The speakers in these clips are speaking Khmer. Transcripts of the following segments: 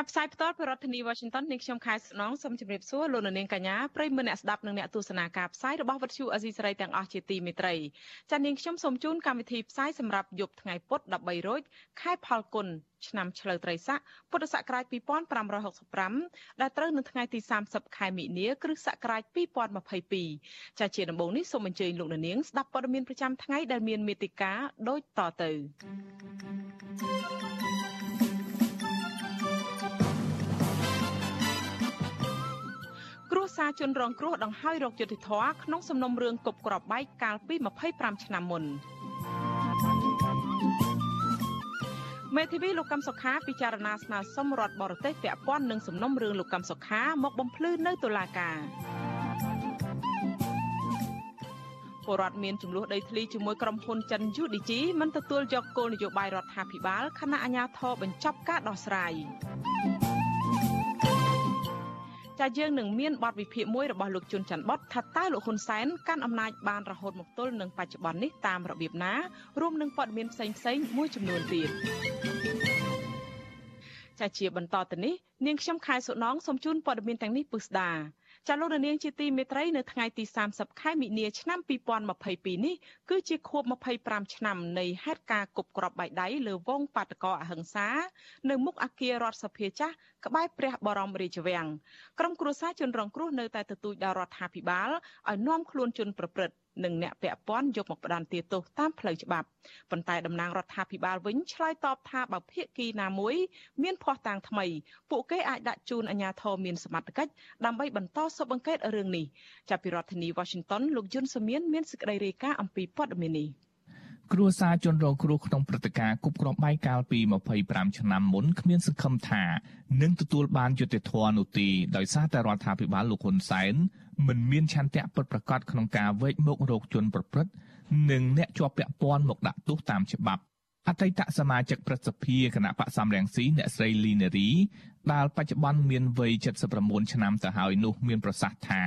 ចាប់ផ្សាយផ្ទាល់ពីរដ្ឋធានី Washington នាងខ្ញុំខែស្នងសូមជម្រាបសួរលោកនាងកញ្ញាប្រិយមិត្តអ្នកស្ដាប់និងអ្នកទស្សនាការផ្សាយរបស់វិទ្យុអេស៊ីសរ៉ៃទាំងអស់ជាទីមេត្រីចា៎នាងខ្ញុំសូមជូនកម្មវិធីផ្សាយសម្រាប់យប់ថ្ងៃពុធ13រោចខែផលគុណឆ្នាំឆ្លូវត្រីស័កពុទ្ធសករាជ2565ដែលត្រូវនៅថ្ងៃទី30ខែមិនិនាគ្រិស្តសករាជ2022ចា៎ជាដំបូងនេះសូមអញ្ជើញលោកនាងស្ដាប់ព័ត៌មានប្រចាំថ្ងៃដែលមានមេតិការដូចតទៅ thank you សារជនរងគ្រោះដង្ហើយរោគយុតិធធក្នុងសំណុំរឿងគប់ក្របបែកកាលពី25ឆ្នាំមុនមេធាវីលោកកំសុខាពិចារណាស្នើសុំរដ្ឋបរទេសពាក់ព័ន្ធនឹងសំណុំរឿងលោកកំសុខាមកបំភ្លឺនៅតុលាការពលរដ្ឋមានចំនួនដីធ្លីជាមួយក្រុមហ៊ុនចិន UDG មិនទទួលយកគោលនយោបាយរដ្ឋាភិបាលខណៈអាជ្ញាធរបញ្ចប់ការដោះស្រាយ ចាយើងនឹងមានបទវិភាគមួយរបស់លោកជុនច័ន្ទបតថាតើលោកហ៊ុនសែនកាន់អំណាចបានរហូតមកទល់នឹងបច្ចុប្បន្ននេះតាមរបៀបណារួមនឹងព័ត៌មានផ្សេងផ្សេងមួយចំនួនទៀតចាជាបន្តទៅនេះនាងខ្ញុំខែសុណងសូមជូនព័ត៌មានទាំងនេះពុស្ដា ចាលោកនាងជាទីមេត្រីនៅថ្ងៃទី30ខែមិនិនាឆ្នាំ2022នេះគឺជាខួប25ឆ្នាំនៃហេតុការណ៍គប់គ្រាប់បែកដៃលើវងបាតកោអហិង្សា នៅមុខអគាររដ្ឋសភាចាស់ក្បែរព្រះបរមរាជវាំងក្រុមគ្រួសារជនរងគ្រោះនៅតែទទូចដល់រដ្ឋាភិបាលឲ្យនាំខ្លួនជនប្រព្រឹត្តនិងអ្នកពាក់ព័ន្ធយកមកផ្ដន្ទាទោសតាមផ្លូវច្បាប់ប៉ុន្តែតំណាងរដ្ឋាភិបាលវិញឆ្លើយតបថាបើភាគីណាមួយ មានភ័ស្តុតាងថ្មី ពួកគេអាចដាក់ជូនអាជ្ញាធរមានសមត្ថកិច្ចដើម្បីបន្តស៊ើបអង្កេតរឿងនេះចាប់ពីរដ្ឋធានី Washington លោកយុនសមៀនមានសេចក្តីរាយការណ៍អំពីព័ត៌មាននេះ គ្រួសារជនរងគ្រោះក្នុងព្រឹត្តិការណ៍គប់គ្រាប់បែកកាលពី25ឆ្នាំមុនគ្មានសង្ឃឹមថានឹងទទួលបានយុត្តិធម៌នោះទេដោយសារតែរដ្ឋាភិបាលលោកហ៊ុនសែនមិនមានឆន្ទៈពិតប្រាកដក្នុងការវែកមុខរោគជនប្រព្រឹត្តនិងអ្នកជាប់ពាក់ព័ន្ធមកដាក់ទោសតាមច្បាប់អតីតសមាជិកប្រសិទ្ធិគណៈបកសំរងស៊ីអ្នកស្រីលីនារីដែលបច្ចុប្បន្នមានវ័យ79ឆ្នាំទៅហើយនោះមានប្រសាសន៍ថា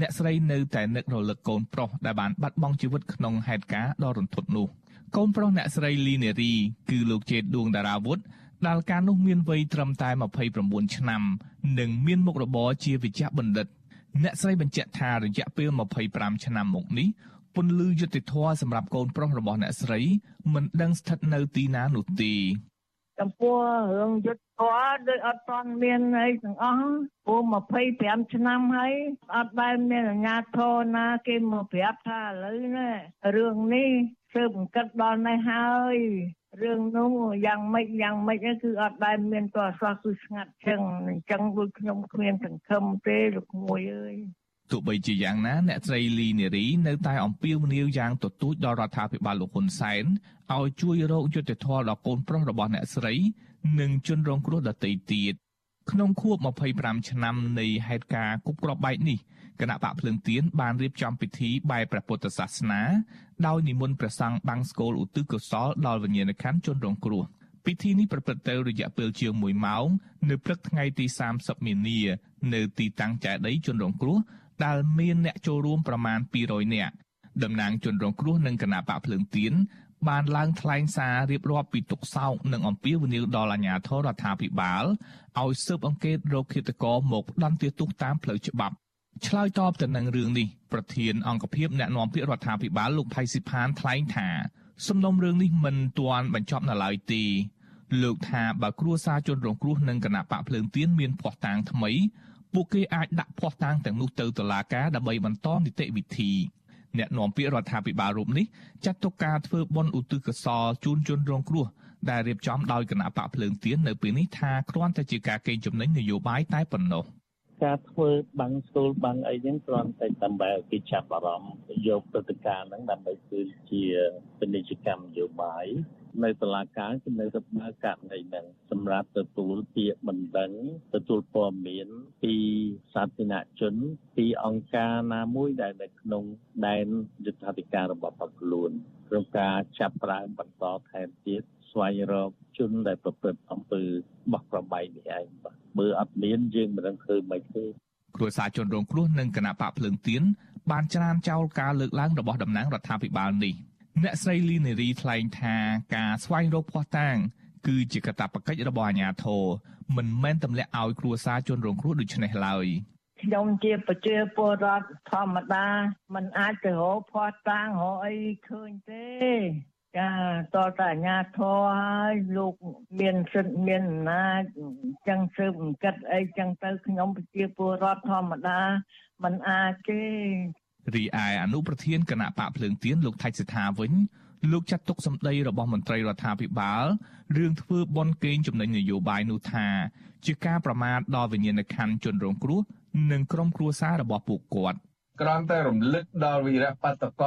អ្នកស្រីនៅតែនឹករលឹកកូនប្រុសដែលបានបាត់បង់ជីវិតក្នុងហេតុការណ៍ដ៏រន្ធត់នោះកូនប្រុសអ្នកស្រីលីនារីគឺលោកជេតដួងតារាវុធដែលកាលនោះមានវ័យត្រឹមតែ29ឆ្នាំ និងមានមុខរបរជាវិជ្ជបណ្ឌិត អ្នកស្រីបញ្ជាក់ថារយៈពេល25ឆ្នាំមកនេះពន្លឺយុតិធធសម្រាប់កូនប្រុសរបស់អ្នកស្រីមិនដឹងស្ថិតនៅទីណានោះទេ ចំពោះរឿងយុទ្ធធរដូចអត់ទាន់មានអីទាំងអស់ព្រោះ25ឆ្នាំហើយអត់ដែលមានអាជ្ញាធរណាគេមកប្រាប់ថាឥឡូវនេះរឿងនេះស៊ើបអង្កេតដល់នេះហើយរឿងនោះយ៉ាងម៉េចយ៉ាងម៉េចគឺអត់ដែលមានតអសោះគឺស្ងាត់ចឹងអញ្ចឹងដូចខ្ញុំគ្មានសង្ឃឹមទេលោកមួយអើយ ទោះបីជាយ៉ាងណាអ្នកស្រីលីនារីនៅតែអំពាវនាវយ៉ាងទទូចដល់រដ្ឋាភិបាលលោកហ៊ុនសែនឲ្យជួយរកយុត្តិធម៌ដល់កូនប្រុសរបស់អ្នកស្រី និងជនរងគ្រោះដទៃទៀតក្នុងខួប25ឆ្នាំនៃហេតុការណ៍គប់គ្រាប់បែកនេះគណៈបកភ្លើងទៀនបានរៀបចំពិធីបែបព្រះពុទ្ធសាសនាដោយនិមន្តព្រះសង្ឃបាំងស្គលឧទ្ទិសកុសលដល់វិញ្ញាណក្ខន្ធជនរងគ្រោះពិធីនេះប្រព្រឹត្តទៅរយៈពេលជាង1ម៉ោង នៅព្រឹកថ្ងៃទី30មីនា នៅទីតាំងចេតិយជនរងគ្រោះ ដែលមានអ្នកចូលរួមប្រមាណ200នាក់តំណាងជនរងគ្រោះនិងគណៈបកភ្លើងទៀនបានឡើងថ្លែងសាររៀបរាប់ពីទុកសោកនិងអំពាវនាវដល់អាជ្ញាធររដ្ឋាភិបាលឲ្យស៊ើបអង្កេតរោគឃាតករមកផ្ដន្ទាទោសតាមផ្លូវច្បាប់ឆ្លើយតបទៅនឹងរឿងនេះប្រធានអង្គភិបអ្នកណែនាំពាក្យរដ្ឋាភិបាលលោកផៃស៊ីផានថ្លែងថាសំណុំរឿងនេះមិនទាន់បញ្ចប់នៅឡើយទេលោកថាបើគ្រួសារជនរងគ្រោះនិងគណៈបកភ្លើងទៀនមានភ័ស្តុតាងថ្មី ពួកគេអាចដាក់ភ័ស្តុតាងទាំងនោះទៅតុលាការដើម្បីបន្តនីតិវិធីអ្នកនាំពាក្យរដ្ឋាភិបាលរូបនេះចាត់ទុកការធ្វើបុណ្យឧទ្ទិសកុសលជូនជនរងគ្រោះដែលរៀបចំដោយគណៈបកភ្លើងទៀននៅពេលនេះថាគ្រាន់តែជាការកេងចំណេញនយោបាយតែប៉ុណ្ណោះ។ការធ្វើបាំងស្ទូលបាំងអីហ្នឹងគ្រាន់តែដើម្បីឲ្យគេចាប់អារម្មណ៍យកព្រឹត្តិការណ៍ហ្នឹងដើម្បីគឺជាពាណិជ្ជកម្មនយោបាយ នៅតុលាការគឺនៅតែបើកករណីហ្នឹងសម្រាប់ទទួលពាក្យបណ្ដឹងទទួលព័ត៌មានពីសាធារណជន ពីអង្គការណាមួយដែលនៅក្នុងដែនយុទ្ធសាស្ត្ររបស់បកខ្លួនក្នុងការចាប់ប្រើបន្តថែមទៀតស្វែងរកជនដែលប្រព្រឹត្តអំពើបោះប្របែកនេះឯងបាទបើអត់មានយើងមិនដឹងធ្វើមិនទេគ្រួសារជនរងគ្រោះនិងគណៈបកភ្លើងទៀនបានច្រានចោលការលើកឡើងរបស់តំណាងរដ្ឋាភិបាលនេះ អ្នកស្រីលីនេរីថ្លែងថាការស្វែងរកភស្តុតាង គឺជាកាតព្វកិច្ចរបស់អាជ្ញាធរមិនមែនទម្លាក់ឲ្យគ្រួសារជនរងគ្រោះដូចនេះឡើយខ្ញុំជាប្រជាពលរដ្ឋធម្មតាมันអាចទៅរកភស្តុតាងរកអីឃើញទេចាតតអាញាធរហើយលោកមានសិទ្ធមានអំណាចចឹងស៊ើបអង្កេតអីចឹងទៅខ្ញុំប្រជាពលរដ្ឋធម្មតាมันអាចទេ រីឯអនុប្រធានគណៈបកភ្លើងទៀនលោកថៃសិដ្ឋាវិញលោកចាត់ទុកសម្ដីរបស់មន្ត្រីរដ្ឋាភិបាលរឿងធ្វើបន់កេងចំណេញនយោបាយនោះថា ជាការប្រមាថដល់វិញ្ញាណក្ខន្ធជនរងគ្រោះនិងក្រុមគ្រួសាររបស់ពួកគាត់។ គ្រាន់តែរំលឹកដល់វីរៈបតក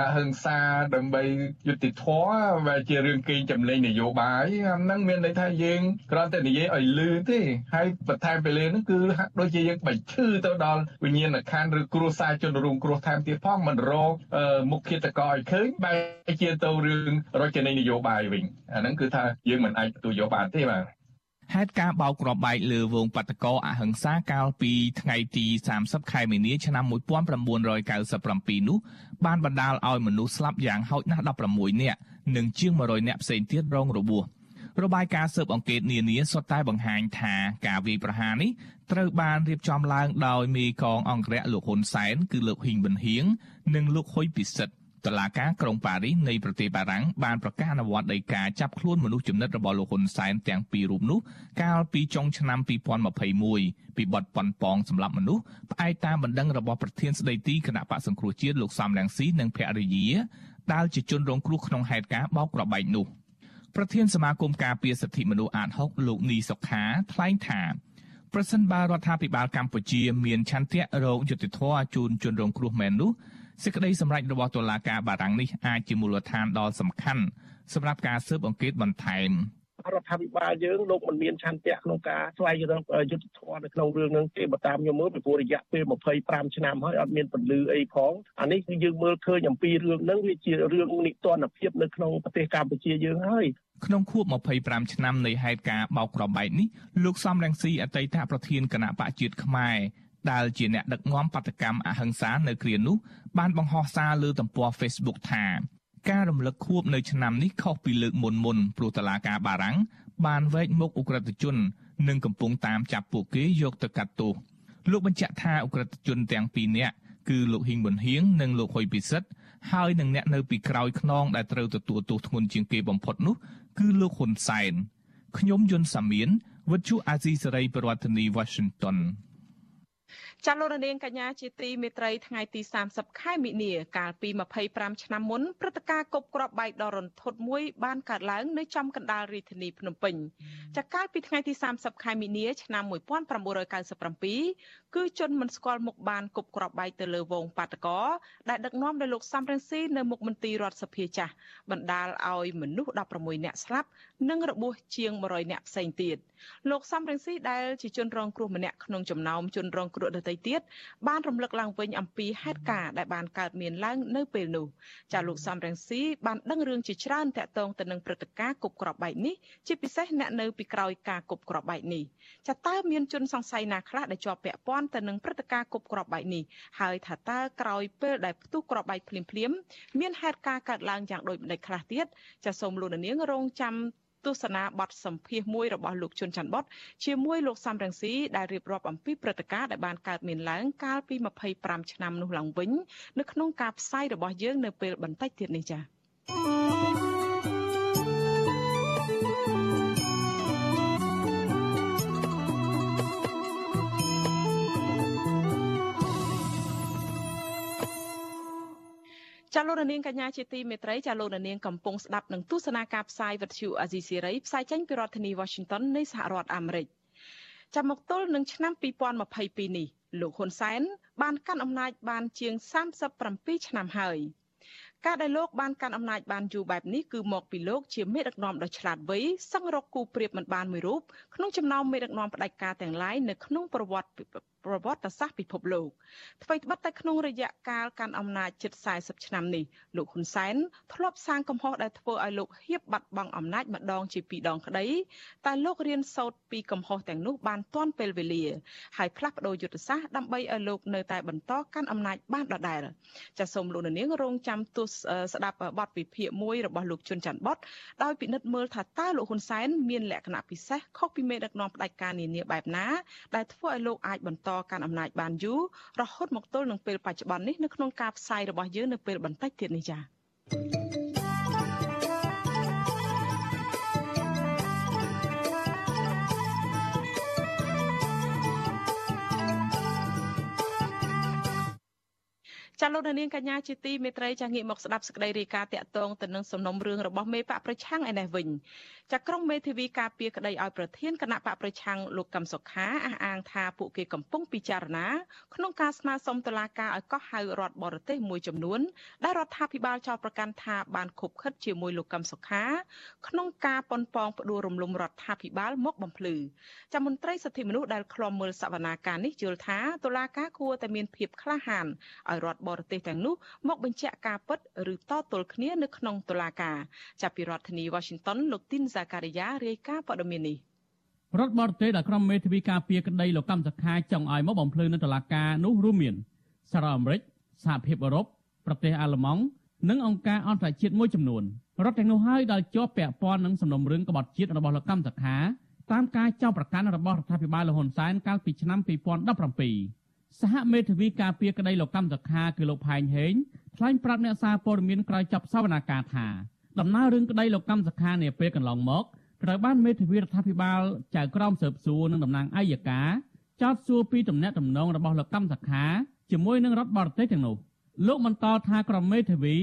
អហិង្សាដើម្បីយុត្តិធម៌វាជារឿងកេងចម្លែងនយោបាយអាហ្នឹងមានន័យថាយើងគ្រាន់តែនិយាយឲ្យលឺទេហើយបន្ថែមទៅលើហ្នឹងគឺហាក់ដូចជាយើងបញ្ឈឺទៅដល់វិញ្ញាណក្ខន្ធឬគ្រួសារជនរងគ្រោះថែមទៀតផងមិនរកមុខឃាតករឲ្យឃើញបែរជាទៅរឿងរចនានយោបាយវិញអាហ្នឹងគឺថាយើងមិនអាចទទួលយកបានទេបាទ ហេតុការបោកគ្រាប់បែកលើវងបតកោអហិង្សាកាលពីថ្ងៃទី30ខែមីនាឆ្នាំ1997នោះបានបណ្ដាលឲ្យមនុស្សស្លាប់យ៉ាងហោចណាស់16នាក់និងជាង100នាក់ផ្សេងទៀតរងរបួសរបាយការណ៍ស៊ើបអង្កេតនានាសុទ្ធតែបង្ហាញថាការវាយប្រហារនេះត្រូវបានរៀបចំឡើងដោយមេកងអង្គរៈលោកហ៊ុនសែនគឺលោកហ៊ីងប៊ុនហៀងនិងលោកហ៊ុយពិសិដ្ឋ តឡាការក្រុងប៉ារីសនៃប្រទេសបារាំងបានប្រកាសអនុវត្តដីកាចាប់ខ្លួនមនុស្សចំណិតរបស់លោកហ៊ុនសែនទាំងពីររូបនោះកាលពីចុងឆ្នាំ2021ពីបទប៉ុនប៉ងសម្រាប់មនុស្សផ្អែកតាមបណ្ដឹងរបស់ប្រធានស្ដីទីគណៈបកសង្គ្រោះជាតិលោកសំរងស៊ីនិងភរិយាដែលជាជនរងគ្រោះក្នុងហេតុការណ៍បោកប្របែកនោះប្រធានសមាគមការពារសិទ្ធិមនុស្សអាត6លោកនីសុខាថ្លែងថាប្រសិនបើរដ្ឋាភិបាលកម្ពុជាមានឆន្ទៈរោគយុតិធធជូនជនរងគ្រោះមែននោះ សេចក្តីសម្រេចរបស់តុលាការបារាំងនេះអាចជាមូលដ្ឋានដ៏សំខាន់សម្រាប់ការស៊ើបអង្កេតបន្ថែមរដ្ឋាភិបាលយើងលោកមិនមានឆន្ទៈក្នុងការស្វែងរកយុទ្ធធម៌នៅក្នុងរឿងនឹងទេបើតាមខ្ញុំមើលពីព្រោះរយៈពេល25ឆ្នាំហើយអត់មានពលឺអីផងអានេះគឺយើងមើលឃើញអំពីរឿងហ្នឹងវាជារឿងនិទានភាពនៅក្នុងប្រទេសកម្ពុជាយើងហើយក្នុងខួប25ឆ្នាំនៃហេតុការបោកក្របែកនេះលោកសំរងស៊ីអតីតប្រធានគណៈបកជាតិខ្មែរ ដែលជាអ្នកដឹកនាំបដកម្មអហិង្សានៅគ្រានោះបានបង្ហោះសារលើទំព័រ Facebook ថាការរំលឹកខួបនៅឆ្នាំនេះខុសពីលើកមុនមុនព្រោះតឡាការបារាំងបានវែកមុខអ ுக ្រិតជន និងកំពុងតាមចាប់ពួកគេយកទៅកាត់ទោសលោកបញ្ជាក់ថាអ ுக ្រិតជនទាំងពីរនាក់គឺលោកហ៊ីងប៊ុនហៀងនិងលោកហ៊ុយពិសិដ្ឋហើយនឹងអ្នកនៅពីក្រោយខ្នងដែលត្រូវទទួលទោសធ្ងន់ជាងគេបំផុតនោះគឺលោកហ៊ុនសែនខ្ញុំយុនសាមៀនវិទ្យុអាស៊ីសេរីប្រធានាធិបតី Washington ចាលោករនាងកញ្ញាជាទីមេត្រីថ្ងៃទី30ខែមិនិនាកាលពី25ឆ្នាំមុនព្រឹត្តិការណ៍គប់គ្រាប់បែកដ៏រន្ធត់មួយបានកើតឡើងនៅចំកណ្ដាលរាជធានីភ្នំពេញចាកាលពីថ្ងៃទី30ខែមិនិនាឆ្នាំ1997គឺជនមិនស្គាល់មុខបានគប់គ្រាប់បែកទៅលើវងបាតកោដែលដឹកនាំដោយលោកសំរងស៊ីនៅមុខមន្ទីររដ្ឋសភាចាស់បណ្ដាលឲ្យមនុស្ស16នាក់ស្លាប់និងរបួសជាង100នាក់ផ្សេងទៀតលោកសំរងស៊ីដែលជាជនរងគ្រោះម្នាក់ក្នុងចំណោមជនរងគ្រោះដទៃទៀតបានរំលឹកឡើងវិញអំពីហេតុការណ៍ដែលបានកើតមានឡើងនៅពេលនោះចាលោកសំរងស៊ីបានដឹងរឿងជាច្រើនតាក់ទងទៅនឹងព្រឹត្តិការណ៍គប់ក្របបែកនេះជាពិសេសអ្នកនៅពីក្រោយការគប់ក្របបែកនេះចាតើមានជនសង្ស័យណាខ្លះដែលជាប់ពាក់ព័ន្ធទៅនឹងព្រឹត្តិការណ៍គប់ក្របបែកនេះហើយថាតើក្រោយពេលដែលផ្ទុះក្របបែកភ្លាមភ្លាមមានហេតុការណ៍កើតឡើងយ៉ាងដូចម្តេចខ្លះទៀតចាសូមលោកនាងរងចាំ ទស្សនាបទសម្ភាសមួយរបស់លោកជុនច័ន្ទបតជាមួយលោកសំរងស៊ីដែលរៀបរាប់អំពីព្រឹត្តិការណ៍ដែលបានកើតមានឡើងកាលពី25ឆ្នាំនោះឡើងវិញនៅក្នុងការផ្សាយរបស់យើងនៅពេលបន្តិចទៀតនេះចា៎ ចាលោកនាងកញ្ញាជាទីមេត្រីចាលោកនាងកំពុងស្ដាប់នឹងទស្សនាការផ្សាយវិទ្យុអាស៊ីសេរីផ្សាយចេញពីរដ្ឋធានី Washington នៃសហរដ្ឋអាមេរិកចាំមកទល់នឹងឆ្នាំ2022នេះលោកហ៊ុនសែនបានកាន់អំណាចបានជាង37ឆ្នាំហើយការដែលលោកបានកាន់អំណាចបានយូរបែបនេះគឺមកពីលោកជាមេដឹកនាំដ៏ឆ្លាតវៃសង្រកគូប្រៀបមិនបានមួយរូបក្នុងចំណោមមេដឹកនាំផ្ដាច់ការទាំងឡាយនៅក្នុងប្រវត្តិ ប្រវត្តិសាស្ត្រពិភពលោកអ្វីត្បិតតែក្នុងរយៈកាលកាន់អំណាចជិត40ឆ្នាំនេះលោកហ៊ុនសែនធ្លាប់សាងកំហុសដែលធ្វើឲ្យលោកហៀបបាត់បង់អំណាចម្ដងជាពីរដងក្តីតែលោករៀនសូត្រពីកំហុសទាំងនោះបានទាន់ពេលវេលាហើយផ្លាស់ប្ដូរយុទ្ធសាស្ត្រដើម្បីឲ្យលោកនៅតែបន្តកាន់អំណាចបានដដែលចាសសូមលោកនាងរងចាំទស្សស្ដាប់បទវិភាគមួយរបស់លោកជុនច័ន្ទបតដោយពិនិត្យមើលថាតើលោកហ៊ុនសែនមានលក្ខណៈពិសេសខុសពីមេដឹកនាំផ្ដាច់ការនានាបែបណាដែលធ្វើឲ្យលោកអាចបន្តកាន់អំណាចបានយូររហូតមកទល់នឹងពេលបច្ចុប្បន្ននេះនៅក្នុងការផ្សាយរបស់យើងនៅពេលបន្តិចទៀតនេះចា៎ ចាលោកនាងកញ្ញាជាទីមេត្រីចាងាកមកស្ដាប់សេចក្តីរាយការណ៍តាក់ទងទៅនឹងសំណុំរឿងរបស់មេបកប្រឆាំងឯនេះវិញចាក្រុងមេធាវីការពារក្តីឲ្យប្រធានគណៈបកប្រឆាំងលោកកឹមសុខាអះអាងថាពួកគេកំពុងពិចារណាក្នុងការស្នើសុំតុលាការឲ្យកោះហៅរដ្ឋបរទេសមួយចំនួនដែលរដ្ឋាភិបាលចោទប្រកាន់ថាបានខុបខិតជាមួយលោកកឹមសុខា ក្នុងការប៉ុនប៉ងផ្ដួលរំលំរដ្ឋាភិបាលមកបំភ្លឺចាមន្ត្រីសិទ្ធិមនុស្សដែលឃ្លាំមើលសវនាការនេះយល់ថាតុលាការគួរតែមានភាពក្លាហានឲ្យរដ្ឋបរទេសទាំងនោះមកបញ្ជាក់ការពិតឬតទល់គ្នានៅក្នុងតុលាការចាប់ពីរដ្ឋធានី Washington លោកទីនសាការីយ៉ារាយការណ៍ព័ត៌មាននេះរដ្ឋបរទេសដែលក្រុមមេធាវីការពារក្តីលោកកម្មសខាចង់ឲ្យមកបំភ្លឺនៅតុលាការនោះរួមមានសារអាមេរិកសហភាពអឺរ៉ុបប្រទេសអាល្លឺម៉ង់និងអង្គការអន្តរជាតិមួយចំនួនរដ្ឋទាំងនោះហើយដែលជាប់ពាក់ព័ន្ធនឹងសំណុំរឿងក្បត់ជាតិរបស់លោកកម្មសខាតាមការចោទប្រកាន់របស់រដ្ឋាភិបាលលហ៊ុនសែនកាលពីឆ្នាំ2017 សហមេធាវីការពារក្តីលោកកម្មសខាគឺលោកផែងហេងថ្លែងប្រាប់អ្នកសារព័ត៌មានក្រោយចប់សវនកម្មថាដំណើររឿងក្តីលោកកម្មសខានាពេលកន្លងមកត្រូវបានមេធាវីរដ្ឋាភិបាលចៅក្រមស៊ើបសួរនិងតំណាងអัยការចោទសួរពីទំនាក់ទំនងរបស់លោកកម្មសខាជាមួយនឹងរដ្ឋបរទេសទាំងនោះលោកបន្តថាក្រុមមេធាវី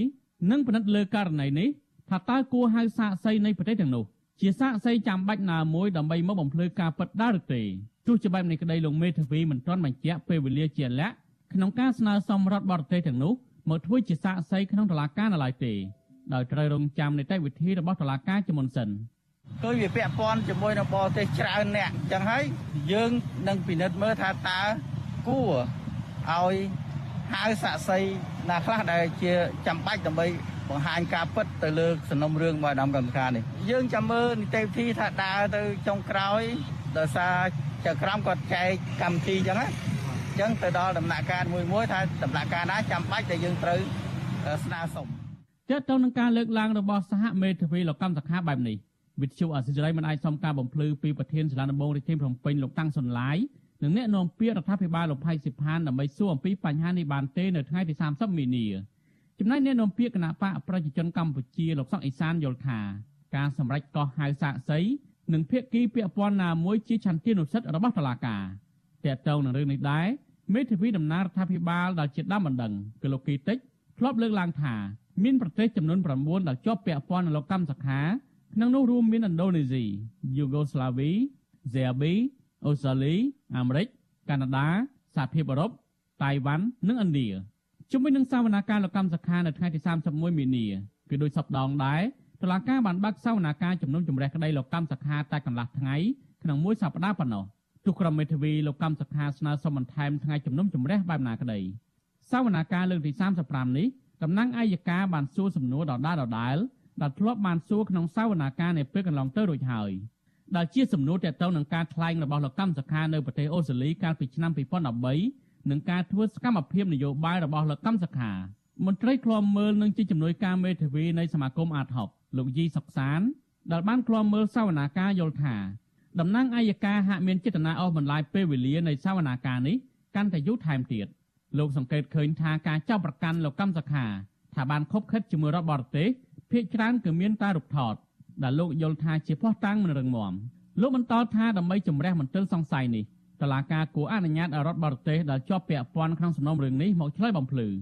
នឹងពិនិត្យលើករណីនេះថាតើគួរហៅសាកសីនៃប្រទេសទាំងនោះជាសាកសីចាំបាច់ណាមួយដើម្បីមកបំភ្លឺការពិតដែរឬទេ ទោះជាបែបនេះក្តីលោកមេធាវីមិនទាន់បញ្ជាក់ពេលវេលាជាក់លាក់ក្នុងការស្នើសុំរដ្ឋបរទេសទាំងនោះមកធ្វើជាសាកសីក្នុងតុលាការនៅឡើយទេដោយត្រូវរងចាំនីតិវិធីរបស់តុលាការជាមុនសិនគឺវាពាក់ព័ន្ធជាមួយនឹងបរទេសច្រើនអ្នកអញ្ចឹងហើយយើងនឹងពិនិត្យមើលថាតើគួរឲ្យហៅសាក់សីណាខ្លះដែលជាចាំបាច់ដើម្បីបង្ហាញការពិតទៅលើសំណុំរឿងរបស់អាដាមកម្មការនេះយើងចាំមើលនីតិវិធីថាដើរទៅចុងក្រោយដោយសារ ចៅក្រមគាត់ចែកកម្មវិធីអញ្ចឹងណាអញ្ចឹងទៅដល់ដំណាក់កាលមួយមួយថាដំណាក់កាលណាចាំបាច់ដែលយើងត្រូវស្នើសុំទាក់ទងនឹងការលើកឡើងរបស់សហមេធាវីលោកកម្មសខាបែបនេះវិទ្យុអសិរ័យមិនអាចសុំការបំភ្លឺពីប្រធានសាលាដំបងរាជធានីភ្នំពេញលោកតាំងសុនឡាយនិងអ្នកនាំពាក្យរដ្ឋាភិបាលលោកផៃសិផានដើម្បីសួរអំពីបញ្ហានេះបានទេនៅថ្ងៃទី30មីនាចំណែកអ្នកនាំពាក្យគណៈបកប្រជាជនកម្ពុជាលោកសុកអេសានយល់ថាការសម្រេចកោះហៅសាកសី និងភាគីពាក់ព័ន្ធណាមួយជាឆន្ទានុសិទ្ធិរបស់តុលាការទាក់ទងនឹងរឿងនេះដែរមេធាវីដំណើររដ្ឋាភិបាលដែលជាដើមបណ្ដឹងគឺលោកគីតិចធ្លាប់លើកឡើងថាមានប្រទេសចំនួន9ដែលជាប់ពាក់ព័ន្ធនឹងលោកកម្មសខាក្នុងនោះរួមមានឥណ្ឌូនេស៊ីយូហ្គោស្លាវីហ្សេប៊ីអូស្ត្រាលីអាមេរិកកាណាដាសហភាពអឺរ៉ុបតៃវ៉ាន់និងឥណ្ឌាជាមួយនឹងសវនាការលោកកម្មសខានៅថ្ងៃទី31មីនាគឺដោយសពដងដែរ តុលាការបានបើកសវនាការជំនុំជម្រះក្តីលោកកម្មសខាតែកន្លះថ្ងៃក្នុងមួយសប្តាហ៍ប៉ុណ្ណោះទោះក្រុមមេធាវីលោកកម្មសខាស្នើសុំបន្ថែមថ្ងៃជំនុំជម្រះបែបណាក្តីសវនាការលើកទី35នេះតំណាងអัยការបានសួរសំណួរដដែលដដែលដែលធ្លាប់បានសួរក្នុងសវនាការនៅពេលកន្លងទៅរួចហើយដែលជាសំណួរទាក់ទងនឹងការថ្លែងរបស់លោកកម្មសខានៅប្រទេសអូស្ត្រាលីកាលពីឆ្នាំ2013និងការធ្វើសកម្មភាពនយោបាយរបស់លោកកម្មសខាមន្ត្រីឃ្លាំមើលនឹងជាជំនួយការមេធាវីនៃសមាគមអាតហុក លោកយីសុកសានដែលបានឃ្លាំមើលសវនាការយល់ថាតំណាងអัยការហាក់មានចេតនាអស់បន្លាយពេលវេលានៃសវនាការនេះកាន់តែយូរថែមទៀតលោកសង្កេតឃើញថាការចាប់ប្រកាន់លោកកម្មសខាថាបានខົບខិតជាមួយរដ្ឋបរទេសភាគច្រើនគឺមានតែរូបថតដែលលោកយល់ថាជាភ័ស្តុតាងមិនរឹងមាំលោកបន្តថាដើម្បីជំរះមន្ទិលសង្ស័យនេះតឡាការគួរអនុញ្ញាតឲ្យរដ្ឋបរទេសដែលជាប់ពាក់ព័ន្ធក្នុងសំណុំរឿងនេះមកឆ្លើយបំភ្លឺអ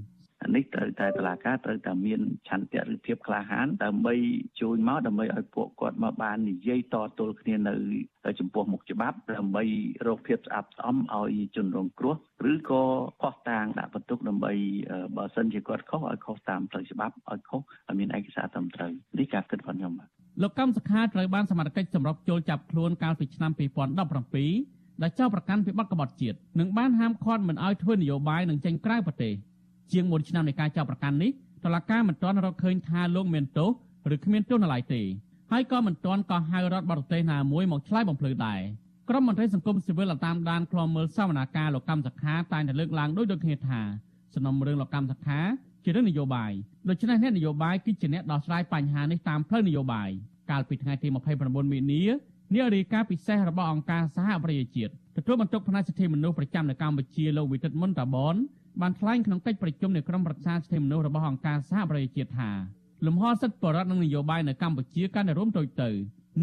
នេះត្រូវតែតឡាការត្រូវតែមានឆន្ទៈឬភាពក្លាហានដើម្បីជួយមកដើម្បីឲ្យពួកគាត់មកបាននិយាយតទល់គ្នានៅចំពោះមុខច្បាប់ដើម្បីរកភាពស្អាតស្អំឲ្យជនរងគ្រោះឬក៏ខុសតាងដាក់បន្ទុកដើម្បីបើសិនជាគាត់ខុសឲ្យខុសតាមផ្លូវច្បាប់ឲ្យខុសឲ្យមានឯកសារត្រឹមត្រូវនេះការគិតរបស់ខ្ញុំបាទលោកកម្មសខាត្រូវបានសមត្ថកិច្ចសម្របចូលចាប់ខ្លួនកាលពីឆ្នាំ2017ដែលចោទប្រកាន់ពីបទក្បត់ជាតិនិងបានហាមឃាត់មិនឲ្យធ្វើនយោបាយនិងចេញក្រៅប្រទេស ជាង1ឆ្នាំនៃការចោទប្រកាន់នេះតឡាការមិនទាន់រកឃើញថាលោកមានទោសឬគ្មានទោសនៅឡើយទេហើយក៏មិនទាន់ក៏ហៅរដ្ឋបរទេសណាមួយមកឆ្លើយបំភ្លឺដែរក្រុមមន្ត្រីសង្គមស៊ីវិលតាមដានឃ្លាំមើលសវនាការលោកកម្មសខាតែងតែលើកឡើងដោយដូចគ្នាថាសំណុំរឿងលោកកម្មសខាជារឿងនយោបាយដូច្នេះអ្នកនយោបាយគឺជាអ្នកដោះស្រាយបញ្ហានេះតាមផ្លូវនយោបាយកាលពីថ្ងៃទី29មីនានារីកាពិសេសរបស់អង្គការសហប្រជាជាតិទទួលបន្ទុកផ្នែកសិទ្ធិមនុស្សប្រចាំនៅកម្ពុជាលោកវិទិតមុនតាបន បានថ្លែងក្នុងកិច្ចប្រជុំនៃក្រុមប្រឹក្សាសិទ្ធិមនុស្សរបស់អង្គការសហប្រជាជាតិថាលំហសិទ្ធិបរិវត្តនិងនយោបាយនៅកម្ពុជាកាន់តែរួមតូចទៅ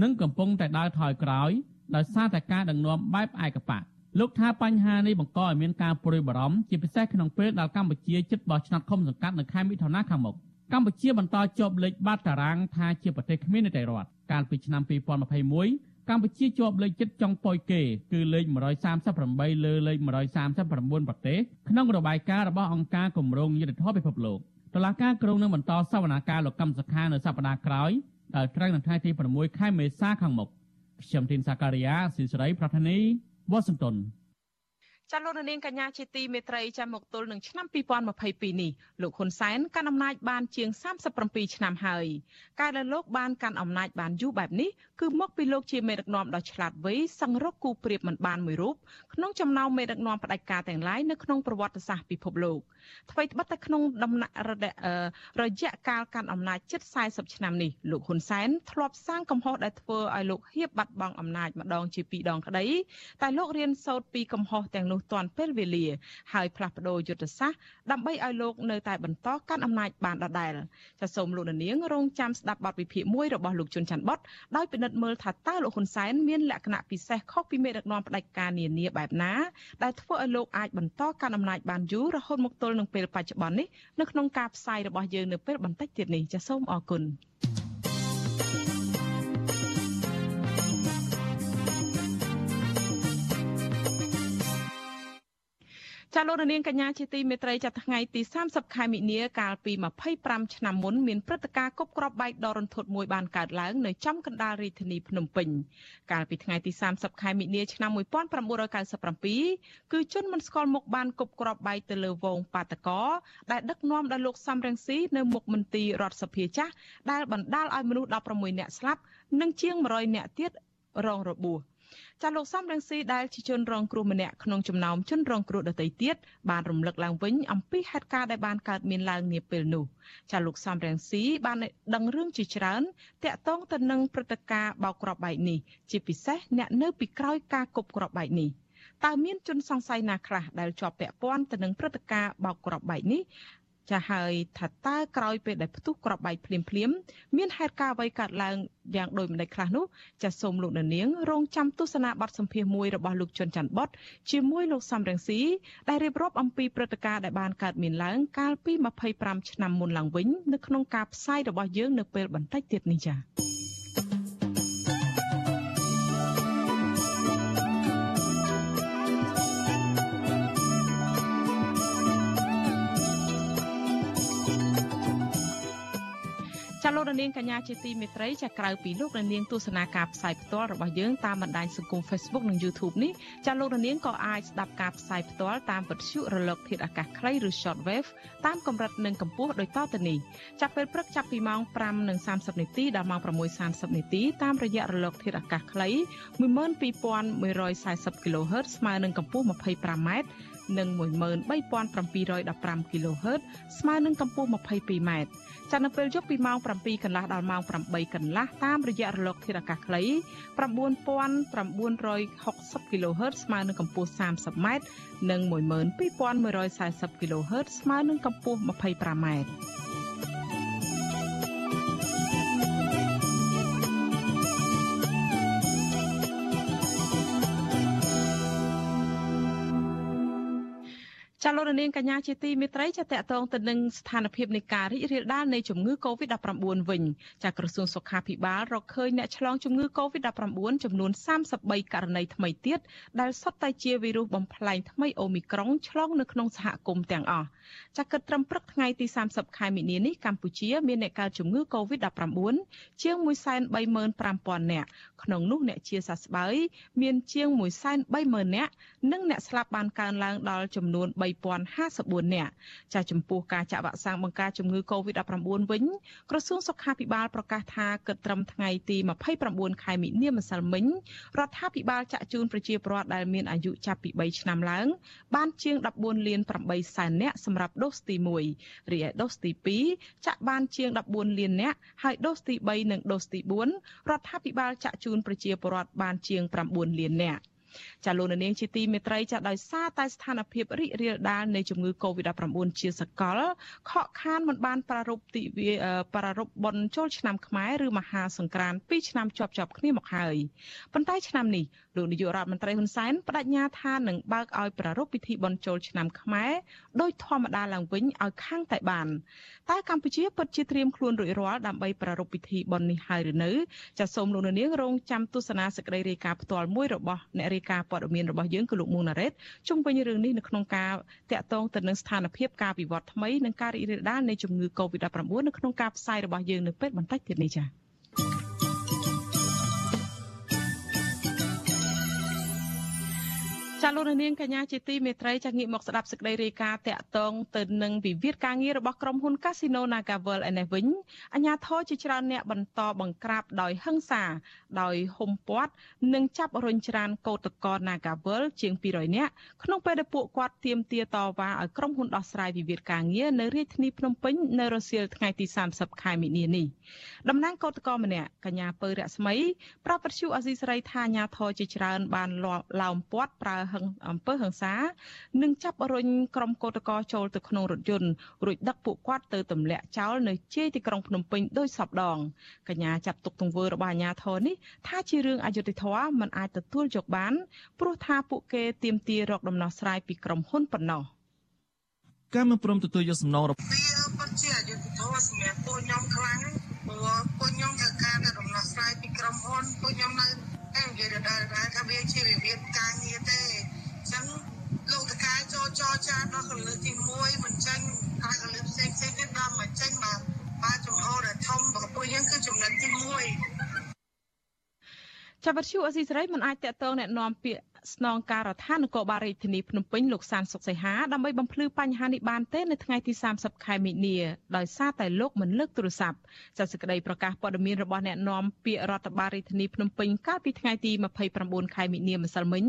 និងកំពុងតែដើរថយក្រោយដោយសារតែការដឹកនាំបែបឯកបកលោកថាបញ្ហានេះបង្កឲ្យមានការព្រួយបារម្ភជាពិសេសក្នុងពេលដែលកម្ពុជាជិតបោះឆ្នោតឃុំសង្កាត់នៅខែមិថុនាខាងមុខកម្ពុជាបន្តជាប់លេខបាតតារាងថាជាប្រទេសគ្មាននីតិរដ្ឋកាលពីឆ្នាំ2021 កម្ពុជាជាប់លេខចិត្តចុងប៉ុយគេគឺលេខ138លើលេខ139ប្រទេសក្នុងរបាយការណ៍របស់អង្គការគម្រោងយុទ្ធធម៌ពិភពលោកតុលាការក្រុងនឹងបន្តសវនាការលោកកម្មសខានៅសប្តាហ៍ក្រោយដែលត្រូវនៅថ្ងៃទី6ខែមេសាខាងមុខខ្ញុំទីនសាការីយ៉ាស៊ីសេរីប្រធានីវ៉ាស៊ីនតោន ចាលោកនាងកញ្ញាជាទីមេត្រីចាំមកទល់នឹងឆ្នាំ2022នេះលោកហ៊ុនសែនកាន់អំណាចបានជាង37ឆ្នាំហើយការដែលលោកបានកាន់អំណាចបានយូរបែបនេះគឺមកពីលោកជាមេដឹកនាំដ៏ឆ្លាតវៃសង្រកគូប្រៀបមិនបានមួយរូបក្នុងចំណោមមេដឹកនាំផ្ដាច់ការទាំងឡាយនៅក្នុងប្រវត្តិសាស្ត្រពិភពលោកថ្មីត្បិតតែក្នុងដំណាក់រយៈកាលកាន់អំណាចជិត40ឆ្នាំនេះលោកហ៊ុនសែនធ្លាប់សាងកំហុសដែលធ្វើឲ្យលោកហៀបបាត់បង់អំណាចម្ដងជាពីរដងក្តីតែលោករៀនសូត្រពីកំហុសទាំងនោះទាន់ពេលវេលា ហើយផ្លាស់ប្ដូរយុទ្ធសាស្ត្រដើម្បីឲ្យលោកនៅតែបន្តកាន់អំណាចបានដដែលចាសសូមលោកនាងរងចាំស្ដាប់បទវិភាគមួយរបស់លោកជុនច័ន្ទបតដោយពិនិត្យមើលថាតើលោកហ៊ុនសែនមានលក្ខណៈពិសេសខុសពីមេដឹកនាំផ្ដាច់ការនានាបែបណាដែលធ្វើឲ្យលោកអាចបន្តកាន់អំណាចបានយូររហូតមកទល់នឹងពេលបច្ចុប្បន្ននេះនៅក្នុងការផ្សាយរបស់យើងនៅពេលបន្តិចទៀតនេះចាសសូមអរគុណ ចាលោកនាងកញ្ញាជាទីមេត្រីចាថ្ងៃទី30ខែមិនិនាកាលពី25ឆ្នាំមុនមានព្រឹត្តិការណ៍គប់គ្រាប់បែកដ៏រន្ធត់មួយបានកើតឡើងនៅចំកណ្ដាលរាជធានីភ្នំពេញកាលពីថ្ងៃទី30ខែមិនិនាឆ្នាំ1997គឺជនមិនស្គាល់មុខបានគប់គ្រាប់បែកទៅលើវងបាតកោដែលដឹកនាំដោយលោកសំរងស៊ីនៅមុខមន្ទីររដ្ឋសភាចាស់ដែលបណ្ដាលឲ្យមនុស្ស16នាក់ស្លាប់និងជាង100នាក់ទៀតរងរបួស ចាលោកសំរងស៊ីដែលជាជនរងគ្រោះម្នាក់ក្នុងចំណោមជនរងគ្រោះដទៃទៀតបានរំលឹកឡើងវិញអំពីហេតុការណ៍ដែលបានកើតមានឡើងនាពេលនោះចាលោកសំរងស៊ីបានដឹងរឿងជាច្រើនតាក់ទងទៅនឹងព្រឹត្តិការណ៍បោកគ្រាប់បែកនេះជាពិសេសអ្នកនៅពីក្រោយការគប់គ្រាប់បែកនេះតើមានជនសង្ស័យណាខ្លះដែលជាប់ពាក់ព័ន្ធទៅនឹងព្រឹត្តិការណ៍បោកគ្រាប់បែកនេះ ចាហើយថាតើក្រោយពេលដែលផ្ទុះក្របបែកភ្លាមភ្លាមមានហេតុការណ៍អ្វីកើតឡើងយ៉ាងដូចម្ដេចខ្លះនោះចាសូមលោកនាងរងចាំទស្សនាបទសម្ភាសន៍មួយរបស់លោកជុនច័ន្ទបតជាមួយលោកសំរងស៊ីដែលរៀបរាប់អំពីព្រឹត្តិការណ៍ដែលបានកើតមានឡើងកាលពី25ឆ្នាំមុនឡើងវិញនៅក្នុងការផ្សាយរបស់យើងនៅពេលបន្តិចទៀតនេះចា៎ ចាលោករនាងកញ្ញាជាទីមេត្រីចាក្រៅពីលោករនាងទស្សនាការផ្សាយផ្ទាល់របស់យើងតាមបណ្ដាញសង្គម Facebook និង YouTube នេះចាលោករនាងក៏អាចស្ដាប់ការផ្សាយផ្ទាល់តាមវិទ្យុរលកធាតុអាកាសខ្លីឬ Shortwave តាមកម្រិតនិងកម្ពស់ដូចតទៅនេះចាប់ពេលព្រឹកចាប់ពីម៉ោង5:30នាទីដល់ម៉ោង6:30នាទីតាមរយៈរលកធាតុអាកាសខ្លី12140 kHz ស្មើនឹងកម្ពស់ 25m និង13715 kHz ស្មើនឹងកម្ពស់ 22m ចានៅពេលយប់ពីម៉ោង7កន្លះដល់ម៉ោង8កន្លះតាមរយៈរលកធាតុអាកាសខ្លី9960 kHz ស្មើនឹងកម្ពស់ 30m និង12140 kHz ស្មើនឹងកម្ពស់ 25m ។ ចាលោករនាងកញ្ញាជាទីមេត្រីចាតកតងទៅនឹងស្ថានភាពនៃការរីករាលដាលនៃជំងឺ Covid-19 វិញចាក្រសួងសុខាភិបាលរកឃើញអ្នកឆ្លងជំងឺ Covid-19 ចំនួន33ករណីថ្មីទៀតដែលសុទ្ធតែជាវីរុសបំផ្លែងថ្មីអូមីក្រុងឆ្លងនៅក្នុងសហគមន៍ទាំងអស់ចាគិតត្រឹមព្រឹកថ្ងៃទី30ខែមីនានេះកម្ពុជាមានអ្នកកើតជំងឺ Covid-19 ជាង135,000នាក់ក្នុងនោះអ្នកជាសះស្បើយមានជាង130,000នាក់និងអ្នកស្លាប់បានកើនឡើងដល់ចំនួន3054នាក់ចាចំពោះការចាក់វ៉ាក់សាំងបង្ការជំងឺ Covid-19 វិញក្រសួងសុខាភិបាលប្រកាសថាគិតត្រឹមថ្ងៃទី29ខែមិនិនាម្សិលមិញរដ្ឋាភិបាលចាក់ជូនប្រជាពលរដ្ឋដែលមានអាយុចាប់ពី3ឆ្នាំឡើង បានជាង14លាន8សែននាក់សម្រាប់ដូសទី1រីឯដូសទី2ចាក់បានជាង14លាននាក់ហើយដូសទី3និងដូសទី4រដ្ឋាភិបាលចាក់ជូនប្រជាពលរដ្ឋបានជាង9លាននាក់ ចាលោកនាងជាទីមេត្រីចាដោយសារតែស្ថានភាពរីករាលដាលនៃជំងឺ Covid-19 ជាសកលខកខានមិនបានប្រារព្ធទិវាប្រារព្ធបុណ្យចូលឆ្នាំខ្មែរឬមហាសង្ក្រាន្ត2ឆ្នាំជាប់ជាប់គ្នាមកហើយប៉ុន្តែឆ្នាំនេះលោកនាយករដ្ឋមន្ត្រីហ៊ុនសែនបដិញ្ញាថានឹងបើកឲ្យប្រារព្ធពិធីបុណ្យចូលឆ្នាំខ្មែរដោយធម្មតាឡើងវិញឲ្យខាងតែបានតែកម្ពុជាពិតជាត្រៀមខ្លួនរួចរាល់ដើម្បីប្រារព្ធពិធីបុណ្យនេះហើយឬនៅចាសសូមលោកនាងរងចាំទស្សនាសេចក្តីរាយការណ៍ផ្ទាល់មួយរបស់អ្នករាយការណ៍ព័ត៌មានរបស់យើងគឺលោកមុងណារ៉េតជុំវិញរឿងនេះនៅក្នុងការតាក់ទងទៅនឹងស្ថានភាពការវិវត្តថ្មីនិងការរីករាលដាលនៃជំងឺ Covid-19 នៅក្នុងការផ្សាយរបស់យើងនៅពេលបន្តិចទៀតនេះចា៎ ចាលោកនាងកញ្ញាជាទីមេត្រីចាងាកមកស្ដាប់សេចក្តីរាយការណ៍តាក់ទងទៅនឹងវិវាទការងាររបស់ក្រុមហ៊ុន Casino NagaWorld ឯនេះវិញអាជ្ញាធរជាច្រើនអ្នកបន្តបង្ក្រាបដោយហិង្សាដោយហុំព័ទ្ធនិងចាប់រុញច្រានកោតក្រ NagaWorld ជាង200នាក់ក្នុងពេលដែលពួកគាត់ទាមទារតវ៉ាឲ្យក្រុមហ៊ុនដោះស្រាយវិវាទការងារនៅរាជធានីភ្នំពេញនៅរសៀលថ្ងៃទី30ខែមីនានេះតំណាងកោតក្រម្នាក់កញ្ញាពៅរស្មីប្រាប់ពទ្យុអសីសេរីថាអាជ្ញាធរជាច្រើនបានឡោមព័ទ្ធប្រើហឹងអំពើហិង្សានិងចាប់រុញក្រុមកោតក្រចូលទៅក្នុងរថយន្តរួចដឹកពួកគាត់ទៅទម្លាក់ចោលនៅជ័យទីក្រុងភ្នំពេញដោយសពដងកញ្ញាចាត់ទុកទង្វើរបស់អាជ្ញាធរនេះថាជារឿងអយុត្តិធម៌មិនអាចទទួលយកបានព្រោះថាពួកគេទាមទាររកដំណោះស្រាយពីក្រុមហ៊ុនប៉ុណ្ណោះការមិនព្រមទទួលយកសំណងរបស់វាពិតជាអយុត្តិធម៌សម្រាប់ពួកខ្ញុំខ្លាំងព្រោះ ពួកខ្ញុំត្រូវការដំណោះស្រាយពីក្រុមហ៊ុនពួកខ្ញុំនៅតែនិយាយដល់ដល់ថាវាជាវិវាទការងារទេចឹងលោកតកាចូលចរចាដល់កលឹកទី1មិនចាញ់ហើយកលឹកផ្សេងផ្សេងទៀតដល់មិនចាញ់បាទ ចាប់វិទ្យុអស៊ីសេរីមិនអាចតកតងแนะនាំពាក្យស្នងការដ្ឋាននគរបាលរាជធានីភ្នំពេញលោកសានសុកសីហាដើម្បីបំភ្លឺបញ្ហានេះបានទេនៅថ្ងៃទី30ខែមិនិនាដោយសារតែលោកមិនលើកទូរស័ព្ទចាសសេចក្តីប្រកាសព័ត៌មានរបស់អ្នកនាំពាក្យរដ្ឋបាលរាជធានីភ្នំពេញកាលពីថ្ងៃទី29ខែមិនិនាម្សិលមិញ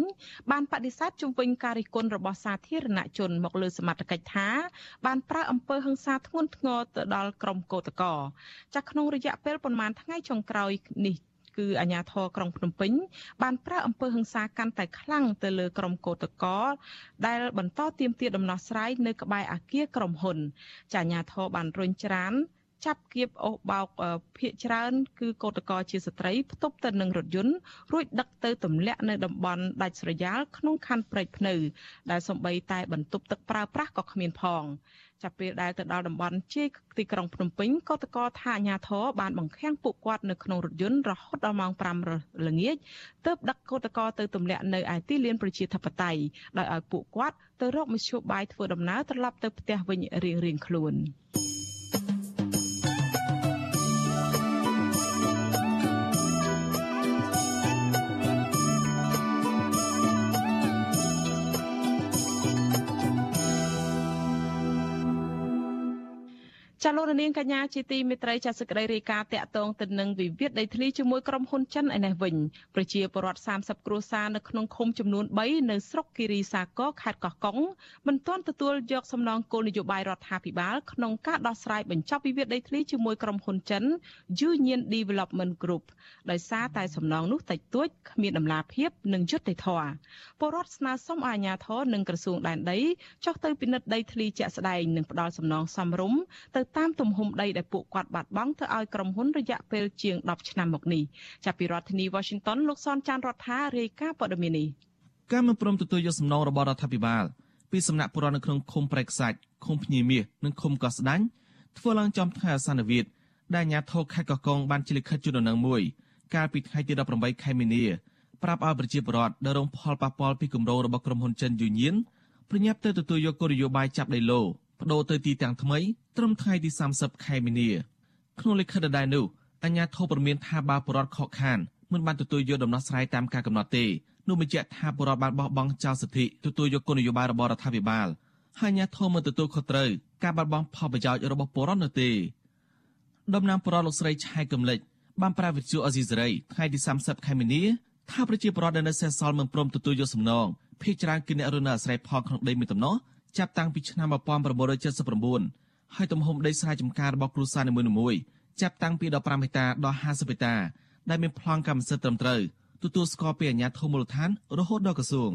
បានបដិសេធជំវិញការរិះគន់របស់សាធារណជនមកលើសមត្ថកិច្ចថាបានប្រើអំពើហិង្សាធ្ងន់ធ្ងរទៅដល់ក្រុមកោតក្រចាស់ក្នុងរយៈពេលប្រមាណថ្ងៃចុងក្រោយនេះ គឺអាជ្ញាធរក្រុងភ្នំពេញបានប្រើអំពើហិង្សាកាន់តែខ្លាំងទៅលើក្រុមកោតក្រដែលបន្តទាមទារដំណោះស្រាយនៅក្បែរអគារក្រុមហ៊ុនចាអាជ្ញាធរបានរុញច្រាន ចាប់គៀបអូសបោកភៀកច្រើន គឺកោតក្រជាស្ត្រីផ្ទប់ទៅនឹងរថយន្តរួចដឹកទៅទម្លាក់នៅតំបន់ដាច់ស្រយាលក្នុងខណ្ឌព្រែកភ្នៅ ដែលសំបីតែបន្ទប់ទឹកប្រើប្រាស់ក៏គ្មានផងចាប់ពេលដែលទៅដល់តំបន់ជ័យទីក្រុងភ្នំពេញក៏តកថាអាញាធរបានបង្ខាំងពួកគាត់នៅក្នុងរថយន្តរហូតដល់ម៉ោង5ល្ងាចទើបដឹកកោតកទៅទម្លាក់នៅឯទីលានប្រជាធិបតេយ្យដោយឲ្យពួកគាត់ទៅរកមធ្យោបាយធ្វើដំណើរត្រឡប់ទៅផ្ទះវិញរៀងៗខ្លួន។ ចាលោករនាងកញ្ញាជាទីមេត្រីចាសក្តីរាយការណ៍តាក់ទងទៅនឹងវិវាទដីធ្លីជាមួយក្រុមហ៊ុនចិនឯនេះវិញប្រជាពលរដ្ឋ30គ្រួសារនៅក្នុងឃុំចំនួន3នៅស្រុកគិរីសាគរខេត្តកោះកុងមិនទាន់ទទួលយកសំណងគោលនយោបាយរដ្ឋាភិបាលក្នុងការដោះស្រាយបញ្ចប់វិវាទដីធ្លីជាមួយក្រុមហ៊ុនចិន Union Development Group ដោយសារតែសំណងនោះតិចតួចគ្មានដំណាភាពនិងយុត្តិធម៌ពលរដ្ឋស្នើសុំអាជ្ញាធរនិងក្រសួងដែនដីចុះទៅពិនិត្យដីធ្លីជាក់ស្ដែងនិងផ្ដល់សំណងសមរម្យទៅតាមទំហំដីដែលពួកគាត់បាត់បង់ទៅឲ្យក្រុមហ៊ុនរយៈពេលជាង10ឆ្នាំមកនេះចាប់ពីរដ្ឋធានី Washington លោកសនចាន់រដ្ឋារាយការណ៍ព័ត៌មាននេះការមិនព្រមទទួលយកសំណងរបស់រដ្ឋាភិបាលពីសំណាក់ពលរដ្ឋនៅក្នុងឃុំប្រែកសាច់ឃុំភ្ញីមាសនិងឃុំកោះស្ដាញ់ធ្វើឡើងចំថ្ងៃអាសានវិទ្យដែលអាជ្ញាធរខេត្តកោះកុងបានជលិខិតជូនដំណឹងមួយកាលពីថ្ងៃទី18ខែមីនាប្រាប់ឲ្យប្រជាពលរដ្ឋដែលរងផលប៉ះពាល់ពីគម្រោងរបស់ក្រុមហ៊ុនចិនយូញៀនប្រញាប់ទៅទទួលយកគោលនយោបាយចាប់ដីឡូ បដូរទៅទីតាំងថ្មីត្រឹមថ្ងៃទី30ខែមីនាក្នុងលិខិតដដែលនោះអញ្ញាធិបរមានថាបើបរដ្ឋខកខានមិនបានទទួលយកដំណោះស្រាយតាមការកំណត់ទេនោះបញ្ជាក់ថាបរដ្ឋបានបោះបង់ចោលសិទ្ធិទទួលយកគោលនយោបាយរបស់រដ្ឋាភិបាលហើយអាញាធមមិនទទួលខុសត្រូវការបាត់បង់ផលប្រយោជន៍របស់បរដ្ឋនោះទេដំណាងបរដ្ឋលោកស្រីឆៃកំលិចបានប្រាវិទ្យុអេស៊ីសេរីថ្ងៃទី30ខែមីនាថាប្រជាពលរដ្ឋដែលនៅសេសសល់មិនព្រមទទួលយកសំណងភ ieck ច្រើនគឺអ្នករស់នៅអាស្រ័យផលក្នុងដីមួយតំណោះ ចាប់តាំងពីឆ្នាំ1979ហើយទំហំដីស្រែចម្ការរបស់គ្រួសារនីមួយៗចាប់តាំងពី15ហិកតាដល់50ហិកតា ដែលមានប្លង់កម្មសិទ្ធិត្រឹមត្រូវទទួលស្គាល់ពីអាជ្ញាធរមូលដ្ឋានរហូតដល់ក្រសួង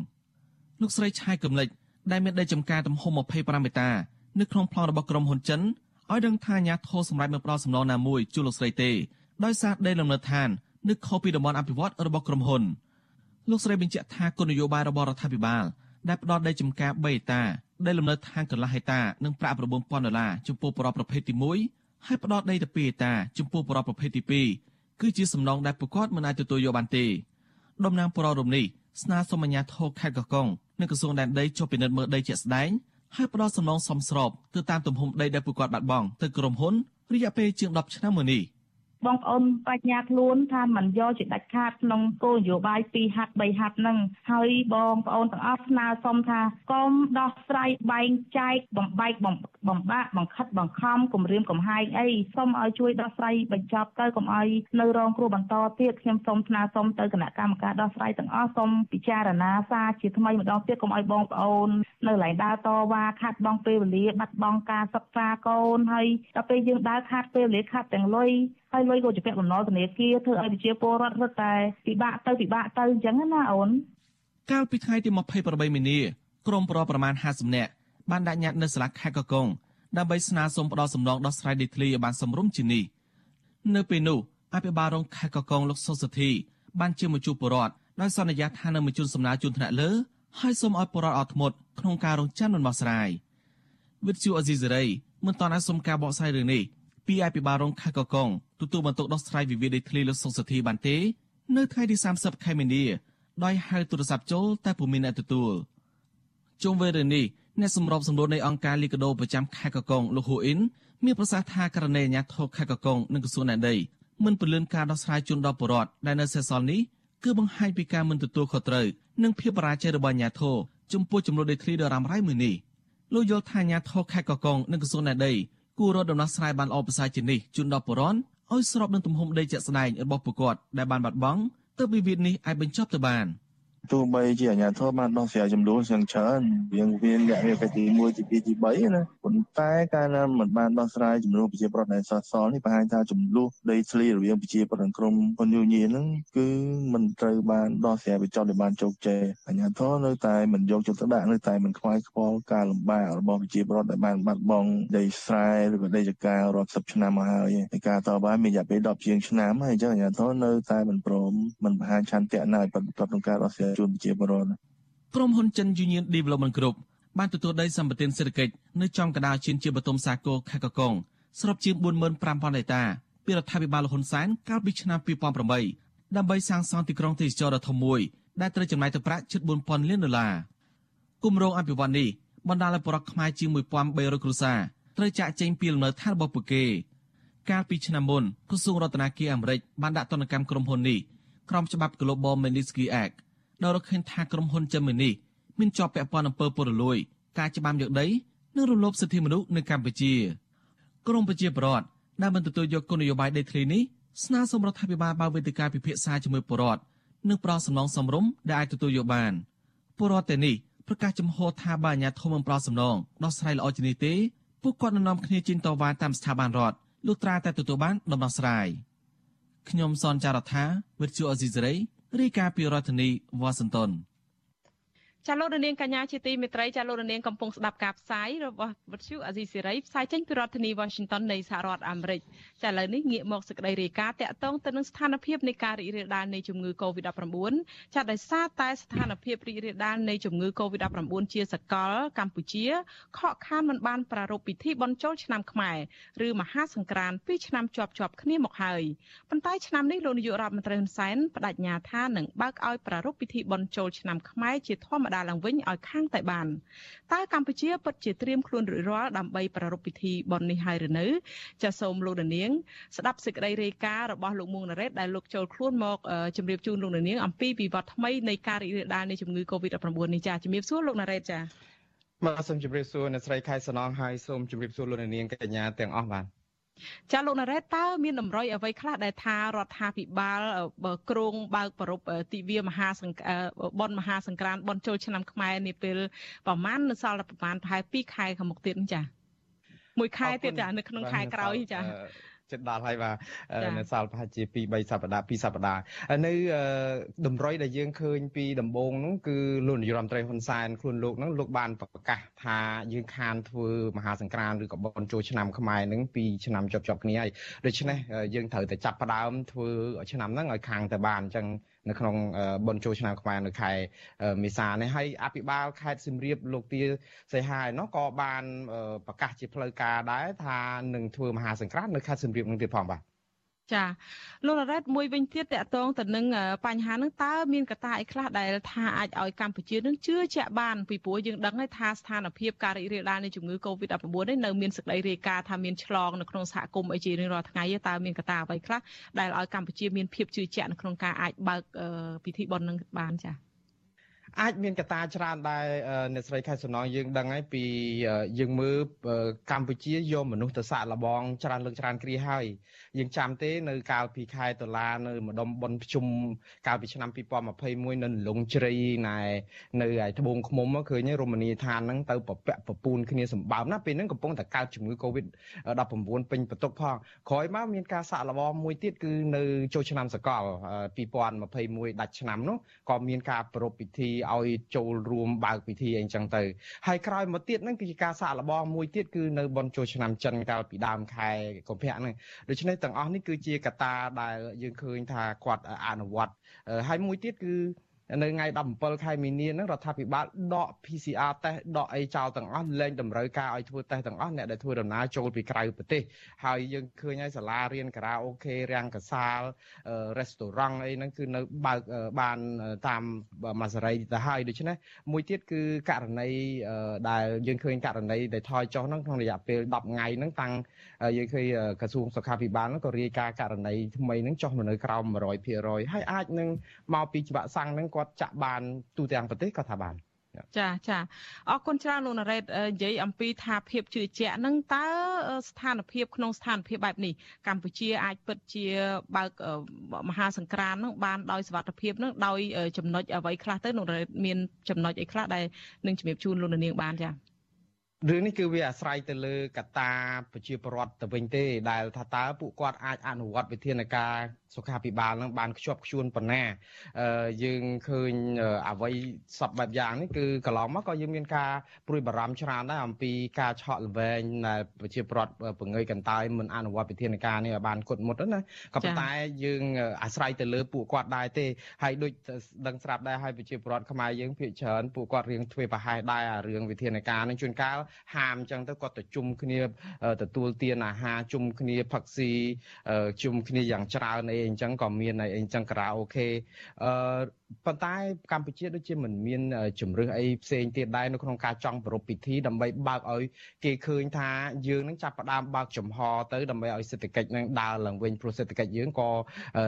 លោកស្រីឆៃកំលិចដែលមានដីចម្ការទំហំ25ហិកតានៅក្នុងប្លង់របស់ក្រុមហ៊ុនចិនឲ្យដឹងថាអាជ្ញាធរសម្រាប់មិនផ្ដល់សំណងណាមួយជូនលោកស្រីទេដោយសារដីលំនៅឋាននៅខុសពីតំបន់អភិវឌ្ឍរបស់ក្រុមហ៊ុនលោកស្រីបញ្ជាក់ថាគោលនយោបាយរបស់រដ្ឋាភិបាលដែលផ្ដល់ដីចម្ការ3ហិកតា ដីលំនៅឋានកន្លះហិកតានិងប្រាក់9000ដុល្លារចំពោះប្រពប្រភេទទី1ហើយផ្ដល់ដីទៅ2ហិកតាចំពោះប្រពប្រភេទទី2គឺជាសំណងដែលប្រកាសមិនអាចទទួលយកបានទេតំណាងប្ររំនេះស្នើសុំអាជ្ញាធរខេត្តកោះកុងនិងក្រសួងដែនដីចុះពិនិត្យមើលដីជាក់ស្ដែងហើយផ្ដល់សំណងសមស្របទៅតាមទំហំដីដែលពួកគាត់បាត់បង់ទៅក្រុមហ៊ុនរយៈពេលជាង10ឆ្នាំមកនេះ។ បងប្អូនបញ្ញាខ្លួនថាមិនយកជាដាច់ខាតក្នុងគោលនយោបាយ2ហាត់3ហាត់ហ្នឹងហើយបងប្អូនទាំងអស់ស្នើសុំថាកុំដោះស្រាយបែងចែកបំបែកបំបាក់បង្ខិតបង្ខំគម្រាមកំហែងអីសូមឲ្យជួយដោះស្រាយបញ្ចប់ទៅកុំឲ្យនៅរងគ្រោះបន្តទៀតខ្ញុំសូមស្នើសុំទៅគណៈកម្មការដោះស្រាយទាំងអស់សូមពិចារណាសារជាថ្មីម្ដងទៀតកុំឲ្យបងប្អូននៅឡៃដើរតវ៉ាខាត់បងពេលវេលាបាត់បង់ការសិក្សាកូនហើយដល់ពេលយើងដើរខាត់ពេលវេលាខាត់ទាំងលុយ ហើយលុយក៏ជាពាក់បំណុលធនាគារធ្វើឲ្យប្រជាពលរដ្ឋរត់តែពិបាកទៅពិបាកទៅអញ្ចឹងណាអូនកាលពីថ្ងៃទី28មីនាក្រុមប្រប្រមាណ50នាក់បានដាក់ញត្តិនៅសាលាខេត្តកកុងដើម្បីស្នើសុំផ្ដល់សំណងដោះស្រាយដីធ្លីឲ្យបានសមរម្យជានេះនៅពេលនោះអភិបាលរងខេត្តកកុងលោកសុសធីបានជាមជួបបរដ្ឋដោយសន្យាថានឹងបញ្ជូនសំណើជូនថ្នាក់លើហើយសូមឲ្យបរដ្ឋអត់ធ្មត់ក្នុងការរងចាំដំណោះស្រាយវិទ្យុអេស៊ីសេរីមិនតន់អាចសុំការបកស្រាយរឿងនេះពីអភិបាលរងខេត្តកកុង ទទួលបន្ទុកដោះស្រាយវិវាទដីធ្លីលោកសុសធីបានទេ នៅថ្ងៃទី30ខែមីនាដោយហៅទូរស័ព្ទចូលតែពុំមានអ្នកទទួលជុំវិញរឿងនេះអ្នកសម្របសម្រួលនៃអង្គការលីកាដូប្រចាំខេត្តកកុងលោកហ៊ូអ៊ីនមានប្រសាសន៍ថាករណីអាញាធរខេត្តកកុងនិងក្រសួងណែដីមិនពន្លឿនការដោះស្រាយជូនដល់ប្រជាពលរដ្ឋដែលនៅសេសសល់នេះគឺបង្ហាញពីការមិនទទួលខុសត្រូវនិងភាពបរាជ័យរបស់អាញាធរចំពោះចំនួនដីធ្លីដ៏រ៉ាំរ៉ៃមួយនេះលោកយល់ថាអាញាធរខេត្តកកុងនិងក្រសួងណែដីគួររកដំណោះស្រាយបានល្អប្រសើរជានេះជូនដល់ប្រជាពលរដ្ឋ ឲ្យស្របនឹងទំហំដីជាក់ស្ដែងរបស់ពួកគាត់ដែលបានបាត់បង់ទើបវិវាទនេះអាចបញ្ចប់ទៅបាន។ ទោះបីជាអាជ្ញាធរបានដោះស្រាយចំនួនយ៉ាងច្រើនវាវាលក្ខណៈទី1ទី2ទី3ណាប៉ុន្តែកាលណាមិនបានដោះស្រាយចំនួនប្រជាប្រដ្ឋដែលសោះសល់នេះបង្ហាញថាចំនួនដីធ្លីរវាងប្រជាប្រដ្ឋនិងក្រុមហ៊ុនយូញីហ្នឹងគឺមិនត្រូវបានដោះស្រាយបញ្ចប់ដោយបានជោគជ័យអាជ្ញាធរនៅតែមិនយកចិត្តទុកដាក់នៅតែមិនខ្វាយខ្វល់ការលំបាករបស់ប្រជាប្រដ្ឋដែលបានបាត់បង់ដីស្រែឬក៏ដីចការាប់សិបឆ្នាំមកហើយហើយការតបបានមានរយៈពេល10ជាងឆ្នាំហើយអញ្ចឹងអាជ្ញាធរនៅតែមិនព្រមមិនបង្ហាញឆន្ទៈណាឲ្យបន្តក្នុងការដោះស្រាយជូនប្រជាពលរដ្ឋក្រុមហ៊ុនចិន Union Development Group បានទទួលដីសម្បត្តិសេដ្ឋកិច្ចនៅចំកណ្ដាលជៀនជាបតុមសាគរខេត្តកកុងស្របជាង45000ហិកតាពីរដ្ឋាភិបាលលហ៊ុនសែនកាលពីឆ្នាំ2008ដើម្បីសាងសង់ទីក្រុងទេសចរដ៏ធំមួយដែលត្រូវចំណាយទៅប្រាក់ជិត4000លានដុល្លារគម្រោងអភិវឌ្ឍន៍នេះបណ្ដាលឲ្យបរិវត្តខ្មែរជាង1300គ្រួសារត្រូវចាក់ចេញពីលំនៅឋានរបស់ពួកគេកាលពីឆ្នាំមុនក្រសួងរដ្ឋាភិបាលអាមេរិកបានដាក់ទណ្ឌកម្មក្រុមហ៊ុននេះក្រោមច្បាប់ Global Magnitsky Act ដោយរកឃើញថាក្រុមហ៊ុនចិនមួយនេះមានជាប់ពាក់ព័ន្ធអំពើពុករលួយ ការច្បាមយកដីនិងរំលោភសិទ្ធិមនុស្សនៅកម្ពុជាក្រមប្រជាប្រដ្ឋដែលមិនទទួលយកគោលនយោបាយដីធ្លីនេះស្នើសុំរដ្ឋាភិបាលបើកវេទិកាពិភាក្សាជាមួយពលរដ្ឋនិងប្រោសសំណងសំរុំដែលអាចទទួលយកបានពលរដ្ឋទាំងនេះប្រកាសចំហថាបើអាជ្ញាធរមិនប្រោសសំណងដោះស្រាយល្អជាងនេះទេពួកគាត់នឹងនាំគ្នាជិះតវ៉ាតាមស្ថាប័នរដ្ឋលុះត្រាតែទទួលបានដំណោះស្រាយខ្ញុំសនចាររថាវិទ្យុអេស៊ីសេរី រាយការណ៍ពីរដ្ឋធានីវ៉ាស៊ីនតោន ចាលោករនាងកញ្ញាជាទីមេត្រីចាលោករនាងកំពុងស្ដាប់ការផ្សាយរបស់វិទ្យុអាស៊ីសេរីផ្សាយចេញពីរដ្ឋធានី Washington នៃសហរដ្ឋអាមេរិកចាឥឡូវនេះងាកមកសេចក្តីរាយការណ៍តាក់ទងទៅនឹងស្ថានភាពនៃការរីករាលដាលនៃជំងឺ Covid-19 ចាដោយសារតែស្ថានភាពរីករាលដាលនៃជំងឺ Covid-19 ជាសកលកម្ពុជាខកខានមិនបានប្រារព្ធពិធីបុណ្យចូលឆ្នាំខ្មែរឬមហាសង្ក្រាន្ត2ឆ្នាំជាប់ជាប់គ្នាមកហើយប៉ុន្តែឆ្នាំនេះលោកនាយករដ្ឋមន្ត្រីហ៊ុនសែនបដិញ្ញាថានឹងបើកឲ្យប្រារព្ធពិធីបុណ្យចូលឆ្នាំខ្មែរជាធម្មតាឡើងវិញឲ្យខាងតែបានតើកម្ពុជាពិតជាត្រៀមខ្លួនរួចរាល់ដើម្បីប្រារព្ធពិធីបុណ្យនេះហើយឬនៅចាសសូមលោកនាង ស្ដាប់សេចក្តីរាយការណ៍របស់លោកមួងណារ៉េតដែលលោកចូលខ្លួនមកជម្រាបជូនលោកនាងអំពីវិវត្តថ្មីនៃការរីករាលដាលនៃជំងឺ Covid-19 នេះចាជម្រាបសួរលោកណារ៉េតចាបាទសូមជម្រាបសួរអ្នកស្រីខែសំណងហើយសូមជម្រាបសួរលោកនាងកញ្ញាទាំងអស់បាទ ចាលោកណារ៉េតតើមានតម្រុយអ្វីខ្លះដែលថារដ្ឋាភិបាលក្រងបើកប្រពទិវាមហាសង្បនមហាសង្ក្រាន្តបនចូលឆ្នាំខ្មែរនាពេលប្រហែលនៅសល់ប្រហែលប្រហែល2ខែខាងមុខទៀតចាមួយខែទៀតចានៅក្នុងខែក្រោយចា ចិត្តដល់ហើយបាទនៅសល់ប្រហែលជា2 3សប្តាហ៍2សប្តាហ៍នៅតម្រុយដែលយើងឃើញពីដំបូងនោះគឺលោកនាយរដ្ឋមន្ត្រីហ៊ុនសែនខ្លួនលោកហ្នឹងលោកបានប្រកាសថាយើងខានធ្វើមហាសង្ក្រាន្តឬក៏បនចូលឆ្នាំខ្មែរហ្នឹងពីឆ្នាំជាប់ជាប់គ្នាហើយដូច្នេះយើងត្រូវតែចាប់ផ្ដើមធ្វើឆ្នាំហ្នឹងឲ្យខាងតែបានអញ្ចឹងនៅក្នុងបុណ្យចូលឆ្នាំខ្មែរនៅខែមេសានេះហើយអភិបាលខេត្តសៀមរាបលោកទាសីហាយនោះក៏បានប្រកាសជាផ្លូវការដែរថានឹងធ្វើមហាសង្ក្រាន្តនៅខេត្តសៀមរាបនឹងទៀតផងបាទ ចាលោករ៉េតមួយវិញទៀតតកតងទៅនឹងបញ្ហានឹងតើមានកត្តាអីខ្លះដែលថាអាចឲ្យកម្ពុជានឹងជឿជាក់បានពីព្រោះយើងដឹងហើយថាស្ថានភាពការរីករាលដាលនៃជំងឺ Covid-19 នេះនៅមានសេចក្តីរាយការណ៍ថាមានឆ្លងនៅក្នុងសហគមន៍អីជារៀងរាល់ថ្ងៃតើមានកត្តាអ្វីខ្លះដែលឲ្យកម្ពុជាមានភាពជឿជាក់នៅក្នុងការអាចបើកពិធីបុណ្យនឹងបានចា៎ អាចមានកត្តាច្រើនដែរអ្នកស្រីខែសំណងយើងដឹងហើយពីយើងមើលកម្ពុជាយកមនុស្សទៅសាក់លបងច្រើនលើកច្រើនគ្រាហើយយើងចាំទេនៅកាលពីខែតុលានៅម្ដុំបុណ្យភ្ជុំកាលពីឆ្នាំ2021នៅលងជ្រៃណែនៅឯត្បូងឃ្មុំឃើញរមណីយដ្ឋានហ្នឹងទៅប្រពាក់ប្រពូនគ្នាសម្បើមណាពេលហ្នឹងកំពុងតែកើតជំងឺ Covid-19 ពេញបន្ទុកផងក្រោយមកមានការសាក់លបងមួយទៀតគឺនៅចូលឆ្នាំសកល2021ដាច់ឆ្នាំនោះក៏មានការប្រារព្ធពិធីឲ្យចូលរួមបើកពិធីអីចឹងទៅហើយក្រោយមកទៀតហ្នឹងគឺជាការសាកល្បងមួយទៀតគឺនៅបនចូលឆ្នាំចិនកាលពីដើមខែកុម្ភៈហ្នឹងដូច្នេះទាំងអស់នេះគឺជាកត្តាដែលយើងឃើញថាគាត់អនុវត្តហើយមួយទៀតគឺ នៅថ្ងៃ17ខែមីនាហ្នឹងរដ្ឋាភិបាលដក PCR តេស្តដកអីចោលទាំងអស់លែងតម្រូវការឲ្យធ្វើតេស្តទាំងអស់អ្នកដែលធ្វើដំណើរចូលពីក្រៅប្រទេសហើយយើងឃើញហើយសាលារៀនការ៉ាអូខេរាំងកសាលរេស្តូរ៉ង់អីហ្នឹងគឺនៅបើកបានតាមមួយសេរីទៅហើយដូច្នេះមួយទៀតគឺករណីដែលយើងឃើញករណីដែលថយចុះហ្នឹងក្នុងរយៈពេល10ថ្ងៃហ្នឹងតាំងយើងឃើញក្រសួងសុខាភិបាលហ្នឹងក៏រាយការណ៍ករណីថ្មីហ្នឹងចុះមកនៅក្រោម100%ហើយអាចនឹងមកពីច្បាប់សាំងហ្នឹងគាត់ចាក់បានទូទាំងប្រទេសក៏ថាបានចាចាអរគុណច្រើនលោកណារ៉េតនិយាយអំពីថាភាពជឿជាក់នឹងតើស្ថានភាពក្នុងស្ថានភាពបែបនេះកម្ពុជាអាចពិតជាបើកមហាសង្ក្រាមនឹងបានដោយសវត្ថភាពនឹងដោយចំណុចអ្វីខ្លះទៅលោកណារ៉េតមានចំណុចអីខ្លះដែលនឹងជំរាបជូនលោកនាងបានចារឿងនេះគឺវាអាស្រ័យទៅលើកត្តាប្រជាពលរដ្ឋទៅវិញទេដែលថាតើពួកគាត់អាចអនុវត្តវិធានការ សុខាភិបាលនឹងបានខ្ជាប់ខ្ជួនប៉ុណ្ណាយើងឃើញអ្វីសពបែបយ៉ាងនេះគឺកន្លងមកក៏យើងមានការព្រួយបារម្ភច្រើនដែរអំពីការឆក់ល្វែងដែលប្រជាពលរដ្ឋពង្រឹងកន្តើយមិនអនុវត្តវិធានការនេះឲ្យបានគុតមុតណាក៏ប៉ុន្តែយើងអាស្រ័យទៅលើពួកគាត់ដែរទេហើយដូចដឹងស្រាប់ដែរហើយប្រជាពលរដ្ឋខ្មែរយើងភាគច្រើនពួកគាត់រៀងធ្វើប្រហែសដែរអារឿងវិធានការនឹងជួនកាលហាមអញ្ចឹងទៅគាត់ទៅជុំគ្នាទទួលទានអាហារជុំគ្នាផឹកស៊ីជុំគ្នាយ៉ាងច្រើនអីអញ្ចឹងក៏មានអីអញ្ចឹងការ៉ាអូខេអឺ ប៉ុន្តែកម្ពុជាដូចជាមិនមានជំរឿសអីផ្សេងទៀតដែរនៅក្នុងការចង់ប្រពៃពិធីដើម្បីបើកឲ្យគេឃើញថាយើងនឹងចាប់ផ្ដើមបើកចំហទៅដើម្បីឲ្យសេដ្ឋកិច្ចនឹងដើរឡើងវិញព្រោះសេដ្ឋកិច្ចយើងក៏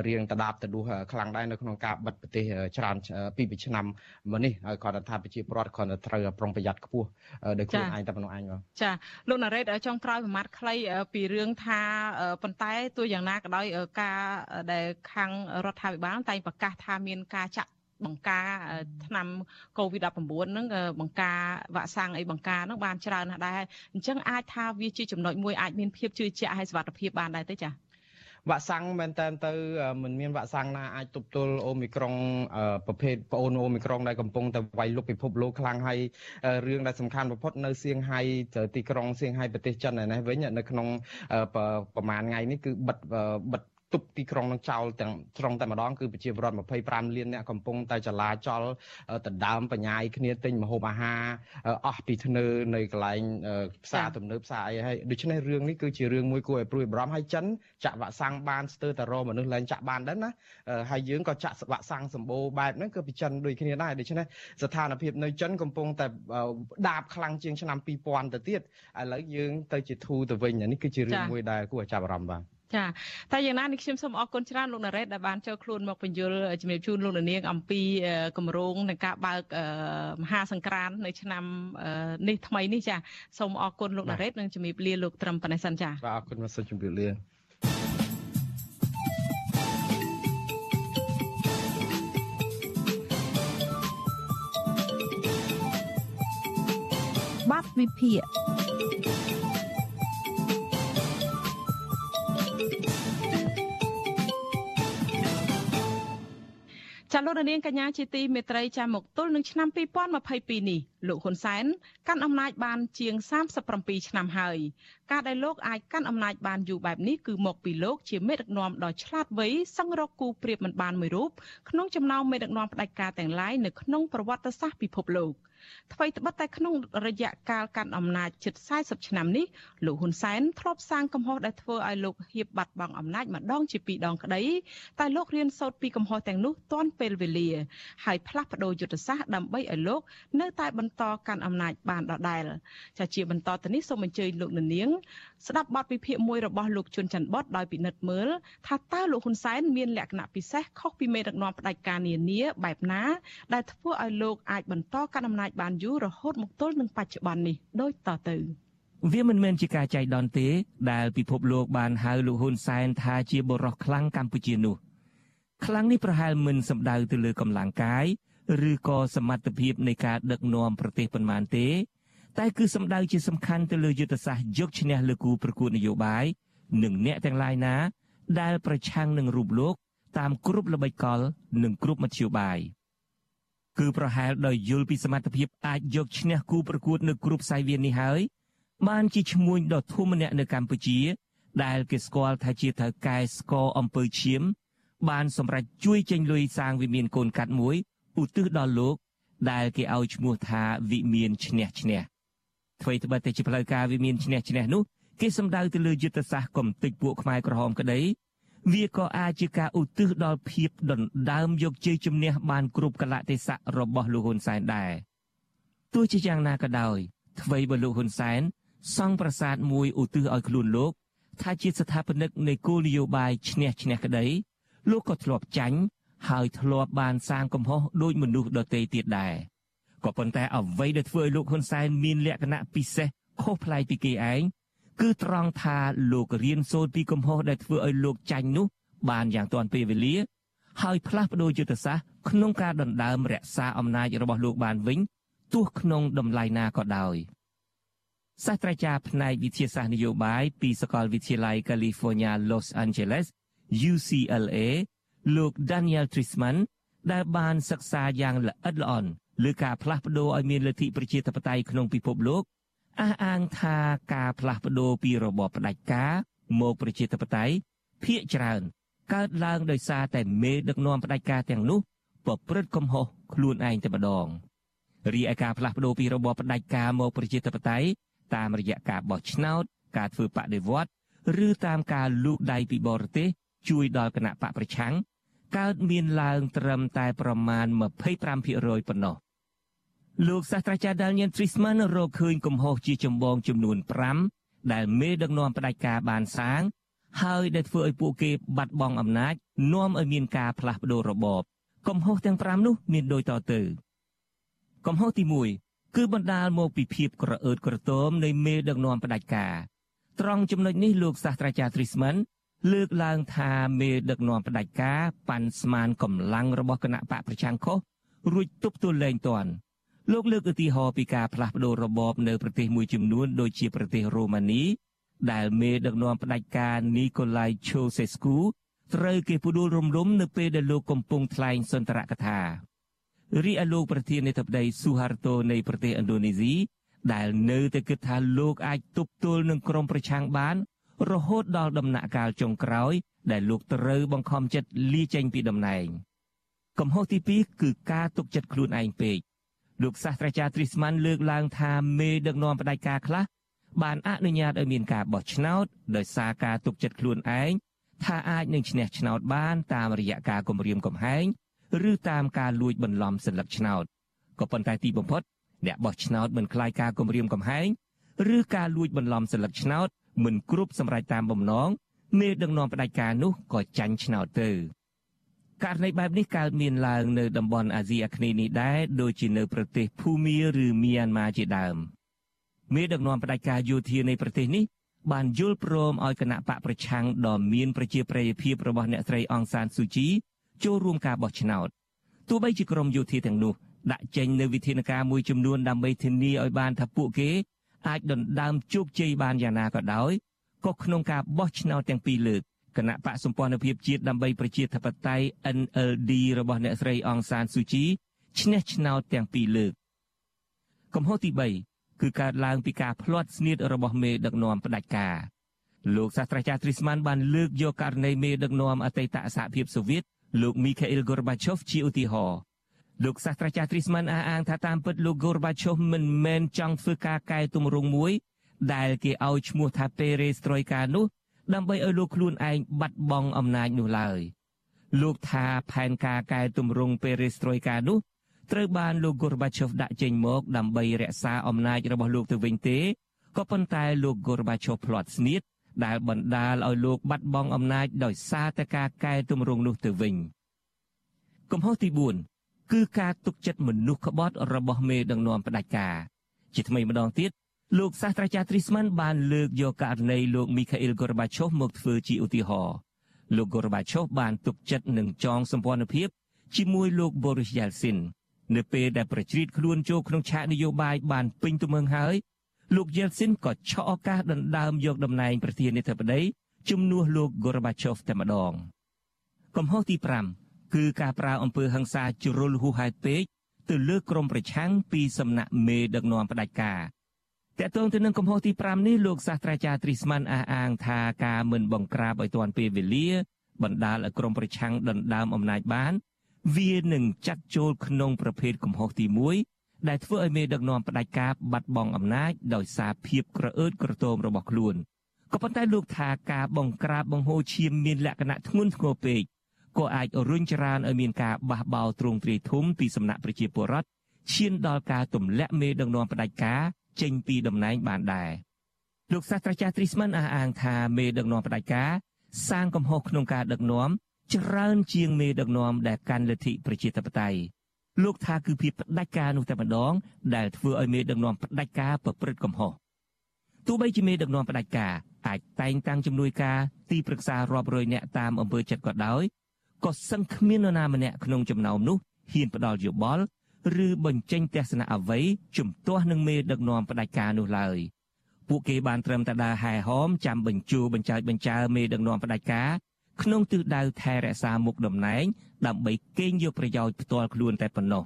រៀងតដាបតដួសខ្លាំងដែរនៅក្នុងការបិទប្រទេសច្រើនពីពីឆ្នាំមកនេះហើយគាត់ថាប្រជាពលរដ្ឋគាត់ត្រូវប្រុងប្រយ័ត្នខ្ពស់ដោយខ្លួនឯងតែប៉ុណ្្នឹងឯងបងចាលោកណារ៉េតចុងក្រោយប្រមាត់ខ្លីពីរឿងថាប៉ុន្តែទោះយ៉ាងណាក៏ដោយការដែលខាងរដ្ឋាភិបាលតែងប្រកាសថាមានការចាក់ បង្ការឆ្នាំ COVID-19 ហ្នឹងបង្ការវ៉ាក់សាំងអីបង្ការហ្នឹងបានច្រើនណាស់ដែរអញ្ចឹងអាចថាវាជាចំណុចមួយអាចមានភាពជឿជាក់ហើយសុវត្ថិភាពបានដែរទេចា៎វ៉ាក់សាំងមែនតើទៅមិនមានវ៉ាក់សាំងណាអាចទប់ទល់អូមីក្រុងប្រភេទប្អូនអូមីក្រុងដែលកំពុងតែវាយលុកពិភពលោកខ្លាំងហើយរឿងដែលសំខាន់បំផុតនៅសៀងហៃទីក្រុងសៀងហៃប្រទេសចិនឯនេះវិញនៅក្នុងប្រហែលថ្ងៃនេះគឺបិទបិទ ទប់ទីក្រុងនឹងចោលទាំងត្រង់តែម្ដងគឺប្រជាពលរដ្ឋ25លានអ្នកកំពុងតែចលាចលដណ្ដើមបញ្ញាយគ្នាទិញម្ហូបអាហារអស់ពីធ្នើនៅកន្លែងផ្សារទំនើបផ្សារអីហើយដូច្នេះរឿងនេះគឺជារឿងមួយគួរឲ្យព្រួយបារម្ភហើយចិនចាក់វ៉ាក់សាំងបានស្ទើរតែរមនុស្សឡើងចាក់បានដែរណាហើយយើងក៏ចាក់វ៉ាក់សាំងសម្បូរបែបហ្នឹងគឺពីចិនដូចគ្នាដែរដូច្នេះស្ថានភាពនៅចិនកំពុងតែដាបខ្លាំងជាងឆ្នាំ2000ទៅទៀតឥឡូវយើងទៅជាធូរទៅវិញនេះគឺជារឿងមួយដែលគួរឲ្យចាប់អារម្មណ៍បាទ ចាតែយ៉ាងណានេះខ្ញុំសូមអរគុណច្រើនលោកណារ៉េតដែលបានចូលខ្លួនមកបញ្យល់ជំរាបជូនលោកនាងអំពីគម្រោងនៃការបើកមហាសង្ក្រាននៅឆ្នាំនេះថ្មីនេះចាសូមអរគុណលោកណារ៉េតនិងជំរាបលាលោកត្រឹមប៉ុណ្ណេះសិនចាបាទអរគុណមកសូមជំរាបលាបាត់វិភាគ ចាលោកនាងកញ្ញាជាទីមេត្រីចាមកទល់នឹងឆ្នាំ2022នេះលោកហ៊ុនសែនកាន់អំណាចបានជាង37ឆ្នាំហើយការដែលលោកអាចកាន់អំណាចបានយូរបែបនេះគឺមកពីលោកជាមេដឹកនាំដ៏ឆ្លាតវៃសឹងរកគូប្រៀបមិនបានមួយរូបក្នុងចំណោមមេដឹកនាំផ្ដាច់ការទាំងឡាយនៅក្នុងប្រវត្តិសាស្ត្រពិភពលោក។ ថ្មីត្បិតតែក្នុងរយៈកាលកាន់អំណាចជិត40ឆ្នាំនេះលោកហ៊ុនសែនធ្លាប់សាងកំហុសដែលធ្វើឲ្យលោកហៀបបាត់បង់អំណាចម្ដងជាពីរដងក្តីតែលោករៀនសូត្រពីកំហុសទាំងនោះទាន់ពេលវេលាហើយផ្លាស់ប្ដូរយុទ្ធសាស្ត្រដើម្បីឲ្យលោកនៅតែបន្តកាន់អំណាចបានដដែលចាជាបន្តទៅនេះសូមអញ្ជើញលោកនាង ស្ដាប់បទវិភាគមួយរបស់លោកជុនច័ន្ទបតដោយពិនិត្យមើលថាតើលោកហ៊ុនសែនមានលក្ខណៈពិសេសខុសពីមេដឹកនាំផ្ដាច់ការនានាបែបណា ដែលធ្វើឲ្យលោកអាចបន្តកាន់អំណាចបានយូររហូតមកទល់នឹងបច្ចុប្បន្ននេះដូចតទៅវាមិនមែនជាការចៃដន្យទេដែលពិភពលោកបានហៅលោកហ៊ុនសែនថាជាបរិសខ្លាំងកម្ពុជានោះខ្លាំងនេះប្រហែលមិនសំដៅទៅលើកម្លាំងកាយឬក៏សមត្ថភាពនៃការដឹកនាំប្រទេសប៉ុន្មានទេ តែគឺសំដៅជាសំខាន់ទៅលើយុទ្ធសាស្ត្រយកឈ្នះលើគូប្រកួតនយោបាយនិងអ្នកទាំងឡាយណា ដែលប្រឆាំងនឹងរូបលោកតាមគ្រប់ល្បិចកលនិងគ្រប់មធ្យោបាយ គឺប្រហែលដោយយល់ពីសមត្ថភាពអាចយកឈ្នះគូប្រកួតនៅគ្រប់ខ្សែវាននេះហើយបានជាឈ្មួញដ៏ធំម្នាក់នៅកម្ពុជា ដែលគេស្គាល់ថាជាថៅកែស្គរអំពើឈាម បានសម្រេចជួយចេញលុយសាងវិមានកូនកាត់មួយឧទ្ទិសដល់លោក ដែលគេឲ្យឈ្មោះថាវិមានឈ្នះឈ្នះអ្វីត្បិតតែជាផ្លូវការវាមានឈ្នះឈ្នះនោះគេសំដៅទៅលើយុទ្ធសាស្ត្រកំទេចពួកខ្មែរក្រហមក្តី វាក៏អាចជាការឧទ្ទិសដល់ភាពដណ្ដើមយកជ័យជំនះបានគ្រប់កលៈទេសៈរបស់លោកហ៊ុនសែនដែរទោះជាយ៉ាងណាក៏ដោយអ្វីបើលោកហ៊ុនសែនសង់ប្រាសាទមួយឧទ្ទិសឲ្យខ្លួនលោក ថាជាស្ថាបនិកនៃគោលនយោបាយឈ្នះឈ្នះក្តីលោកក៏ធ្លាប់ចាញ់ហើយធ្លាប់បានសាងកំហុសដោយមនុស្សដទៃទៀតដែរក៏ប៉ុន្តែអ្វីដែលធ្វើឲ្យលោកហ៊ុនសែនមានលក្ខណៈពិសេសខុសប្លែកពីគេឯង គឺត្រង់ថាលោករៀនសូត្រពីកំហុសដែលធ្វើឲ្យលោកចាញ់នោះ បានយ៉ាងទាន់ពេលវេលា ហើយផ្លាស់ប្ដូរយុទ្ធសាស្ត្រក្នុងការដណ្ដើមរក្សាអំណាចរបស់លោកបានវិញទោះក្នុងតម្លៃណាក៏ដោយសាស្ត្រាចារ្យផ្នែកវិទ្យាសាស្ត្រនយោបាយពីសាកលវិទ្យាល័យ California Los Angeles UCLA លោក Daniel Trisman ដែលបានសិក្សាយ៉ាងល្អិតល្អន់លើការផ្លាស់ប្ដូរឲ្យមានលទ្ធិប្រជាធិបតេយ្យក្នុងពិភពលោក អះអាងថាការផ្លាស់ប្ដូរពីរបបផ្ដាច់ការមកប្រជាធិបតេយ្យភាកច្រើនកើតឡើងដោយសារតែមេដឹកនាំផ្ដាច់ការទាំងនោះប្រព្រឹត្តកំហុសខ្លួនឯងតែម្ដងរីឯការផ្លាស់ប្ដូរពីរបបផ្ដាច់ការមកប្រជាធិបតេយ្យតាមរយៈការបោះឆ្នោត ការធ្វើបដិវត្តឬតាមការលូកដៃពីបរទេសជួយដល់គណៈបកប្រឆាំងកើតមានឡើងត្រឹមតែប្រមាណ25%ប៉ុណ្ណោះ លោកសាស្ត្រាចារ្យ Daniel Trisman រកឃើញកំហុសជាចម្បងចំនួន5ដែលមេដឹកនាំផ្ដាច់ការបានសាង ហើយដែលធ្វើឲ្យពួកគេបាត់បង់អំណាចនាំឲ្យមានការផ្លាស់ប្ដូររបបកំហុសទាំង5នោះមានដូចតទៅកំហុសទី1គឺបណ្ដាលមកពីភាពក្រអឺតក្រទមនៃមេដឹកនាំផ្ដាច់ការត្រង់ចំណុចនេះលោកសាស្ត្រាចារ្យ Trisman លើកឡើងថាមេដឹកនាំផ្ដាច់ការប៉ាន់ស្មានកម្លាំងរបស់គណៈបកប្រឆាំងខុសរួចទប់ទល់លែងទាន់ លោកលើកឧទាហរណ៍ពីការផ្លាស់ប្តូររបបនៅប្រទេសមួយចំនួនដូចជាប្រទេសរ៉ូម៉ានីដែលមេដឹកនាំផ្ដាច់ការនីកូឡៃឆូសេស្គូត្រូវគេផ្ដួលរំលំនៅពេលដែលលោកកំពុងថ្លែងសន្ទរកថារីឯលោកប្រធានាធិបតីស៊ូហារតូនៃប្រទេសឥណ្ឌូនេស៊ីដែលនៅតែគិតថាលោកអាចទប់ទល់នឹងក្រុមប្រឆាំងបាន រហូតដល់ដំណាក់កាលចុងក្រោយ ដែលលោកត្រូវបង្ខំចិត្តលាចេញពីតំណែងកំហុសទី2គឺការទុកចិត្តខ្លួនឯងពេក លោកសាស្ត្រាចារ្យទ្រីស្ម៉ាន់លើកឡើងថាមេដឹកនាំផ្ដាច់ការខ្លះបានអនុញ្ញាតឲ្យមានការបោះឆ្នោតដោយសារការទុកចិត្តខ្លួនឯងថាអាចនឹងឈ្នះឆ្នោតបានតាមរយៈការគម្រាមកំហែងឬតាមការលួចបន្លំសន្លឹកឆ្នោតក៏ប៉ុន្តែទីបំផុតអ្នកបោះឆ្នោតមិនខ្លាយការគម្រាមកំហែងឬការលួចបន្លំសន្លឹកឆ្នោតមិនគ្រប់សម្រាប់តាមបំណងមេដឹកនាំផ្ដាច់ការនោះក៏ចាញ់ឆ្នោតទៅ ករណីបែបនេះកើតមានឡើងនៅតំបន់អាស៊ីអាគ្នេយ៍នេះដែរដូចជានៅប្រទេសភូមាឬមីយ៉ាន់ម៉ាជាដើមមេដឹកនាំផ្ដាច់ការយោធានៃប្រទេសនេះបានយល់ព្រមឲ្យគណៈបកប្រឆាំងដ៏មានប្រជាប្រិយភាពរបស់អ្នកស្រីអង្សានស៊ូជីចូលរួមការបោះឆ្នោតទោះបីជាក្រមយោធាទាំងនោះដាក់ចេញនូវវិធានការមួយចំនួនដើម្បីធានាឲ្យបានថាពួកគេអាចដណ្ដើមជោគជ័យបានយ៉ាងណាក៏ដោយក៏ក្នុងការបោះឆ្នោតទាំងពីរលើក គណៈបកសម្ព័ន្ធភាពជាតិដើម្បីប្រជាធិបតេយ្យ NLD របស់អ្នកស្រីអង្សានស៊ូជីឈ្នះឆ្នោតទាំងពីរលើកកំហុសទី3គឺកើតឡើងពីការផ្្លាត់ស្នៀតរបស់មេដឹកនាំផ្ដាច់ការលោកសាស្ត្រាចារ្យទ្រីស្មានបានលើកយកករណីមេដឹកនាំអតីតសហភាពសូវៀតលោកមីខាអ៊ីលហ្គូរបាឆូវជាឧទាហរណ៍លោកសាស្ត្រាចារ្យទ្រីស្មានអះអាងថាតាមពិតលោកហ្គូរបាឆូវមិនមែនចង់ធ្វើការកែទម្រង់មួយដែលគេឲ្យឈ្មោះថាពេរេស្ត្រុយកានោះ ដើម្បីឲ្យលោកខ្លួនឯងបាត់បង់អំណាចនោះឡើយលោកថាផែនការកែតម្រង់ពេរេស្ត្រុយកានោះត្រូវបានលោកហ្គូរបាឆូវដាក់ចេញមកដើម្បីរក្សាអំណាចរបស់លោកទៅវិញទេក៏ប៉ុន្តែលោកហ្គូរបាឆូវផ្លាត់ស្នៀតដែលបណ្ដាលឲ្យលោកបាត់បង់អំណាចដោយសារតែការកែតម្រង់នោះទៅវិញកំហុសទី4គឺការទុកចិត្តមនុស្សក្បត់របស់មេដឹកនាំផ្ដាច់ការជាថ្មីម្ដងទៀត លោកសាស្ត្រាចារ្យទ្រីស្មានបានលើកយកករណីលោកមីខាអ៊ីលហ្គូរបាឆូវមកធ្វើជាឧទាហរណ៍លោកហ្គូរបាឆូវបានទុកចិត្តនឹងចងសម្ព័ន្ធភាពជាមួយលោកបូរីសយ៉ាល់ស៊ីននៅពេលដែលប្រជ្រៀតខ្លួនចូលក្នុងឆាកនយោបាយបានពេញទំហឹងហើយលោកយេលស៊ីនក៏ឆក់ឱកាសដណ្ដើមយកតំណែងប្រធានាធិបតីជំនួសលោកហ្គូរបាឆូវតែម្ដងកំហុសទី5គឺការប្រើអំពើហិង្សាជ្រុលហួសហេតុពេកទៅលើក្រមប្រឆាំងពីសំណាក់មេដឹកនាំផ្ដាច់ការ តកតងទៅនឹងកំហុសទី5នេះលោកសាស្ត្រាចារ្យទ្រីស្មានអះអាងថាការមិនបង្ក្រាបឲ្យទាន់ពេលវេលា បណ្ដាលឲ្យក្រមប្រឆាំងដណ្ដើមអំណាចបាន វានឹងចាត់ចូលក្នុងប្រភេទកំហុសទី1ដែលធ្វើឲ្យមេដឹកនាំផ្ដាច់ការបាត់បង់អំណាចដោយសារភាពក្រអឺតក្រទមរបស់ខ្លួនក៏ប៉ុន្តែលោកថាការបង្ក្រាបបង្ហូរឈាមមានលក្ខណៈធ្ងន់ធ្ងរពេកក៏អាចរុញច្រានឲ្យមានការបះបោរទ្រង់ទ្រាយធំពីសំណាក់ប្រជាពលរដ្ឋឈានដល់ការទម្លាក់មេដឹកនាំផ្ដាច់ការ ចេញពីតំណែងបានដែរលោកសាស្ត្រាចារ្យទ្រីស្មិនអះអាងថាមេដឹកនាំផ្ដាច់ការសាងកំហុសក្នុងការដឹកនាំច្រើនជាងមេដឹកនាំដែលកាន់លទ្ធិប្រជាធិបតេយ្យលោកថាគឺភាពផ្ដាច់ការនោះតែម្ដង ដែលធ្វើឲ្យមេដឹកនាំផ្ដាច់ការប្រព្រឹត្តកំហុសទោះបីជាមេដឹកនាំផ្ដាច់ការអាចតែងតាំងជំនួយការទីប្រឹក្សារាប់រយនាក់តាមអំពើចិត្តក៏ដោយក៏សឹងគ្មាននរណាម្នាក់ក្នុងចំណោមនោះហ៊ានផ្ដល់យោបល់ ឬបញ្ចេញទស្សនៈអ្វីជំទាស់នឹងមេដឹកនាំផ្ដាច់ការនោះឡើយពួកគេបានត្រឹមតែដើរហែហោមចាំបញ្ជូបញ្ចើចបញ្ចើមេដឹកនាំផ្ដាច់ការក្នុងទិសដៅថែរក្សាមុខតំណែងដើម្បីកេងយកប្រយោជន៍ផ្ទាល់ខ្លួនតែប៉ុណ្ណោះ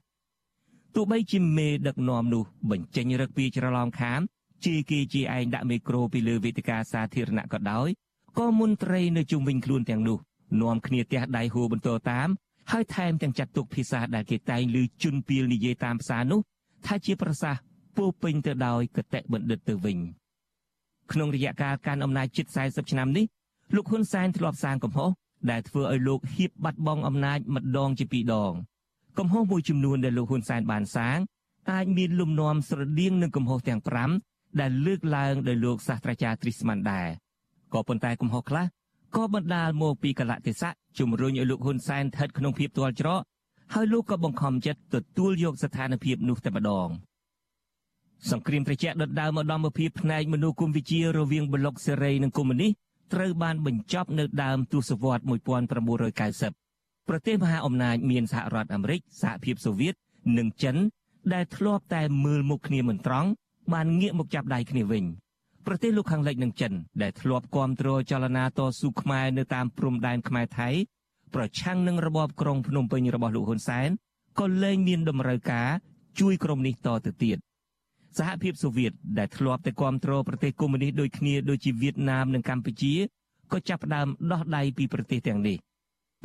ទោះបីជាមេដឹកនាំនោះបញ្ចេញរឹកពីច្រឡំខាមជាគេជាឯងដាក់មេក្រូពីលើវេទិកាសាធារណៈក៏ដោយក៏មន្ត្រីនៅជុំវិញខ្លួនទាំងនោះនាំគ្នាទះដៃហួរបន្តតាម ហើយថែមទាំងចាត់ទុកភាសាដែលគេតែងឮជន់ពីលនិយាយតាមភាសានោះថាជាប្រសាសន៍ពោពេញទៅដោយកតេបណ្ឌិតទៅវិញក្នុងរយៈកាលកាន់អំណាចជិត40ឆ្នាំនេះលោកហ៊ុនសែនធ្លាប់សាងកំហុសដែលធ្វើឲ្យលោកហៀបបាត់បង់អំណាចម្ដងជាពីរដងកំហុសមួយចំនួនដែលលោកហ៊ុនសែនបានសាងអាចមានលំនាំស្រដៀងនឹងកំហុសទាំង5ដែលលើកឡើងដោយលោកសាស្ត្រាចារ្យទ្រីស្មានដែរក៏ប៉ុន្តែកំហុសខ្លះ ក៏បណ្ដាលមកពីកលៈទេសៈជំរុញឲ្យលោកហ៊ុនសែនស្ថិតក្នុងភាពទាល់ច្រកហើយលោកក៏បង្ខំចិត្តទទួលយកស្ថានភាពនោះតែម្ដងសង្គ្រាមត្រជាក់ដុតដើមឧត្តមភាពផ្នែកមនុស្សគុំវិជារវាងប្លុកសេរីនិងកុម្មុយនីសត្រូវបានបញ្ចប់នៅដើមទសវត្ស1990ប្រទេសមហាអំណាចមានសហរដ្ឋអាមេរិកសហភាពសូវៀតនិងចិន ដែលធ្លាប់តែមើលមុខគ្នាមិនត្រង់បានងាកមកចាប់ដៃគ្នាវិញ ប្រទេសលោកខាងលិចនិងចិនដែលធ្លាប់គាំទ្រចលនាតស៊ូខ្មែរនៅតាមព្រំដែនខ្មែរថៃប្រឆាំងនឹងរបបក្រុងភ្នំពេញរបស់លោកហ៊ុនសែនក៏លែងមានតម្រូវការជួយក្រុមនេះតទៅទៀតសហភាពសូវៀតដែលធ្លាប់តែគាំទ្រប្រទេសកុម្មុយនីសដូចគ្នាដូចជាវៀតណាមនិងកម្ពុជាក៏ចាប់ផ្ដើមដោះដៃពីប្រទេសទាំងនេះ